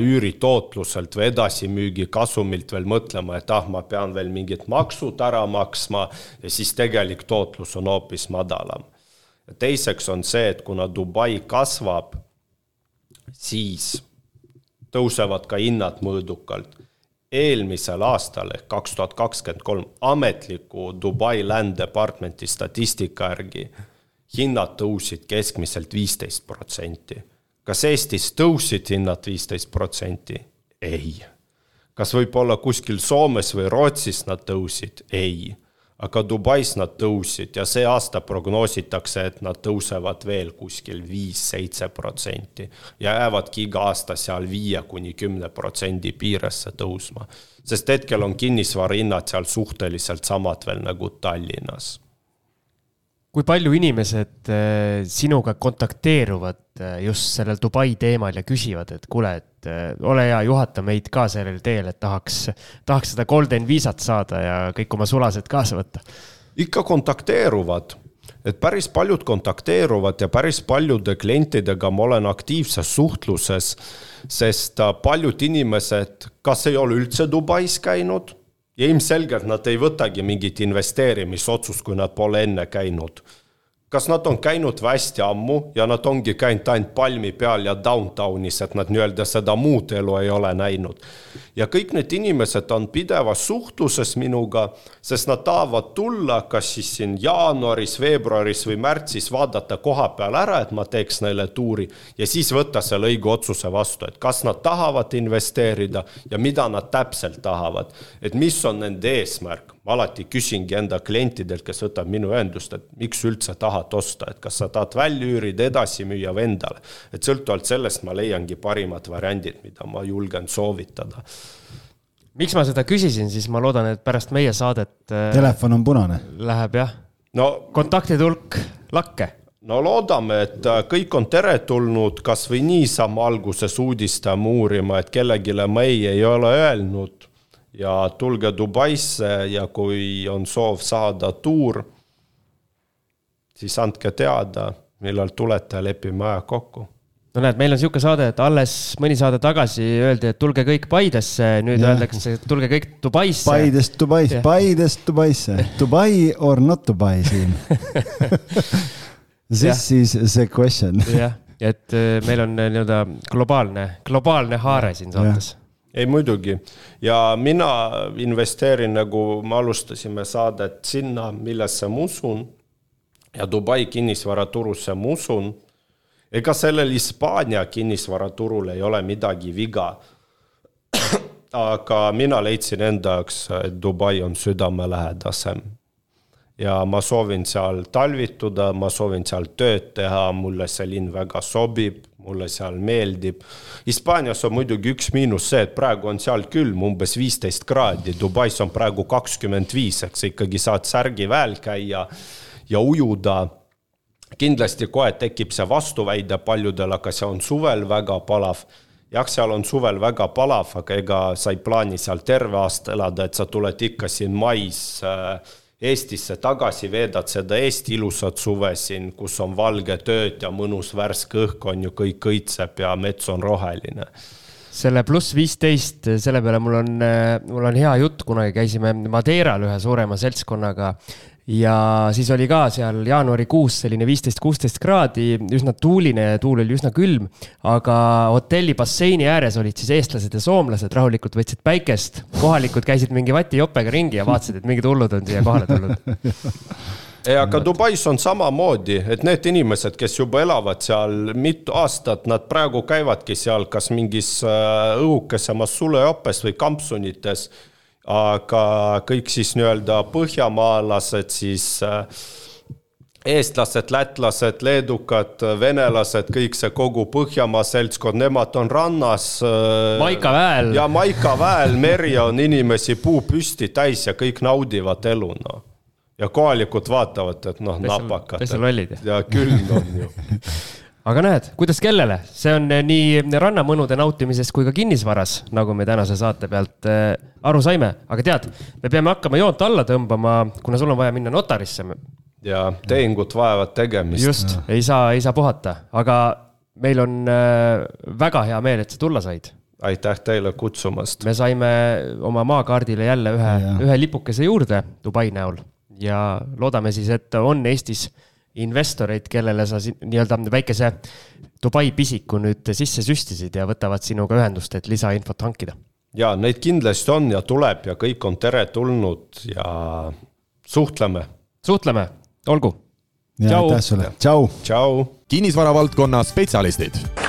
üüritootluselt või edasimüügi kasumilt veel mõtlema, et ah, ma pean veel mingid maksud ära maksma ja siis tegelik tootlus on hoopis madalam. teiseks on see, et kuna Dubai kasvab, siis tõusevad ka hinnad mõõdukalt. eelmisel aastal ehk kaks tuhat kakskümmend kolm ametliku Dubai Land Departmenti statistika järgi hinnad tõusid keskmiselt viisteist protsenti kas Eestis tõusid hinnad viisteist protsenti? ei. kas võib-olla kuskil Soomes või Rootsis nad tõusid? ei. aga Dubais nad tõusid ja see aasta prognoositakse, et nad tõusevad veel kuskil viis-seitse protsenti ja jäävadki iga aasta seal viie kuni kümne protsendi piiresse tõusma. sest hetkel on kinnisvara hinnad seal suhteliselt samad veel nagu Tallinnas kui palju inimesed äh, sinuga kontakteeruvad äh, just sellel Dubai teemal ja küsivad, et kuule, et äh, ole hea, juhata meid ka sellel teel, et tahaks, tahaks seda golden viisat saada ja kõik oma sulased kaasa võtta? ikka kontakteeruvad, et päris paljud kontakteeruvad ja päris paljude klientidega ma olen aktiivses suhtluses, sest paljud inimesed kas ei ole üldse Dubais käinud ja ilmselgelt nad ei võtagi mingit investeerimisotsust, kui nad pole enne käinud kas nad on käinud hästi ammu ja nad ongi käinud ainult palmi peal ja downtownis, et nad nii-öelda seda muud elu ei ole näinud. ja kõik need inimesed on pidevas suhtluses minuga, sest nad tahavad tulla kas siis siin jaanuaris, veebruaris või märtsis vaadata koha peal ära, et ma teeks neile tuuri ja siis võtta selle õige otsuse vastu, et kas nad tahavad investeerida ja mida nad täpselt tahavad. et mis on nende eesmärk ma alati küsingi enda klientidelt, kes võtab minu ühendust, et miks üldse tahad osta, et kas sa tahad välja üürida, edasi müüa või endale. et sõltuvalt sellest ma leiangi parimad variandid, mida ma julgen soovitada. miks ma seda küsisin, siis ma loodan, et pärast meie saadet. Äh, telefon on punane. Läheb jah no,. kontaktide hulk lakke no loodame, et äh, kõik on teretulnud kasvõi niisama alguses uudistama uurima, et kellelegi ma ei, ei ole öelnud ja tulge Dubaisse ja kui on soov saada tuur, siis andke teada, millal tulete, lepime aja kokku no näed, meil on niisugune saade, et alles mõni saade tagasi öeldi, et tulge kõik Paidesse, nüüd ja. öeldakse, et tulge kõik Dubaisse. Paidest Dubaisse, Paidest Dubaisse, Dubai or not Dubai siin This is the question. jah, et äh, meil on äh, nii-öelda globaalne, globaalne haare siin saates ei muidugi ja mina investeerin, nagu me alustasime saadet, sinna, millesse ma usun. ja Dubai kinnisvaraturusse ma usun. ega sellel Hispaania kinnisvaraturul ei ole midagi viga. aga mina leidsin enda jaoks, et Dubai on südamelähedasem. Ja ma soovin seal talvituda, ma soovin seal tööd teha, mulle see linn väga sobib mulle seal meeldib. Hispaanias on muidugi üks miinus see, et praegu on seal külm, umbes viisteist kraadi, Dubais on praegu kakskümmend viis, eks ikkagi saad särgi väel käia ja ujuda kindlasti kohe tekib see vastuväide paljudel, aga see on suvel väga palav. jah, seal on suvel väga palav, aga ega sa ei plaani seal terve aasta elada, et sa tuled ikka siin mais äh, Eestisse tagasi, veedad seda Eesti ilusat suve siin, kus on valge tööd ja mõnus värske õhk on ju, kõik õitseb ja mets on roheline. selle pluss viisteist, selle peale mul on, mul on hea jutt, kunagi käisime Madeiral ühe suurema seltskonnaga ja siis oli ka seal jaanuarikuus selline viisteist, kuusteist kraadi, üsna tuuline ja tuul oli üsna külm. aga hotelli basseini ääres olid siis eestlased ja soomlased, rahulikult võtsid päikest. kohalikud käisid mingi vatijopega ringi ja vaatasid, et mingid hullud on siia kohale tulnud ei, aga Dubais on samamoodi, et need inimesed, kes juba elavad seal mitu aastat, nad praegu käivadki seal kas mingis äh, õhukesemas sulejopes või kampsunites aga kõik siis nii-öelda põhjamaalased siis äh, eestlased, lätlased, leedukad, venelased, kõik see kogu Põhjamaa seltskond, nemad on rannas. Äh, Maikaväel. ja Maikaväel, meri on inimesi puu püsti täis ja kõik naudivad elu, noh. ja kohalikud vaatavad, et noh, napakad. täitsa lollid. ja külm on ju aga näed, kuidas kellele, see on eh, nii rannamõnude nautimises kui ka kinnisvaras, nagu me tänase saate pealt äh, aru saime, aga tead, me peame hakkama joont alla tõmbama, kuna sul on vaja minna notarisse. ja tehingud vajavad tegemist. just, ei saa, ei saa puhata, aga meil on väga hea meel, et sa tulla said. Aitäh teile kutsumast. me saime oma maakaardile jälle ühe, ühe lipukese juurde Dubai näol. Ja loodame siis, et on Eestis investoreid, kellele sa nii-öelda väikese Dubai pisiku nüüd sisse süstisid ja võtavad sinuga ühendust, et lisainfot hankida? ja neid kindlasti on ja tuleb ja kõik on teretulnud ja suhtleme. suhtleme, olgu. aitäh sulle, tšau. tšau. kinnisvara valdkonna spetsialistid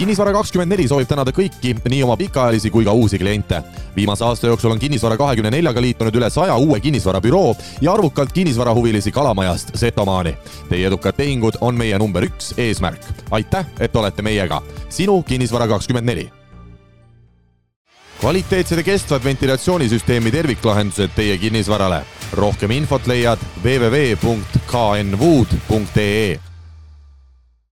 kinnisvara kakskümmend neli soovib tänada kõiki, nii oma pikaajalisi kui ka uusi kliente. viimase aasta jooksul on Kinnisvara kahekümne neljaga liitunud üle saja uue kinnisvarabüroo ja arvukalt kinnisvarahuvilisi Kalamajast Setomaani. Teie edukad tehingud on meie number üks eesmärk. aitäh, et olete meiega. sinu Kinnisvara kakskümmend neli kvaliteetsed ja kestvad ventilatsioonisüsteemi terviklahendused teie kinnisvarale. rohkem infot leiad www.knwood.ee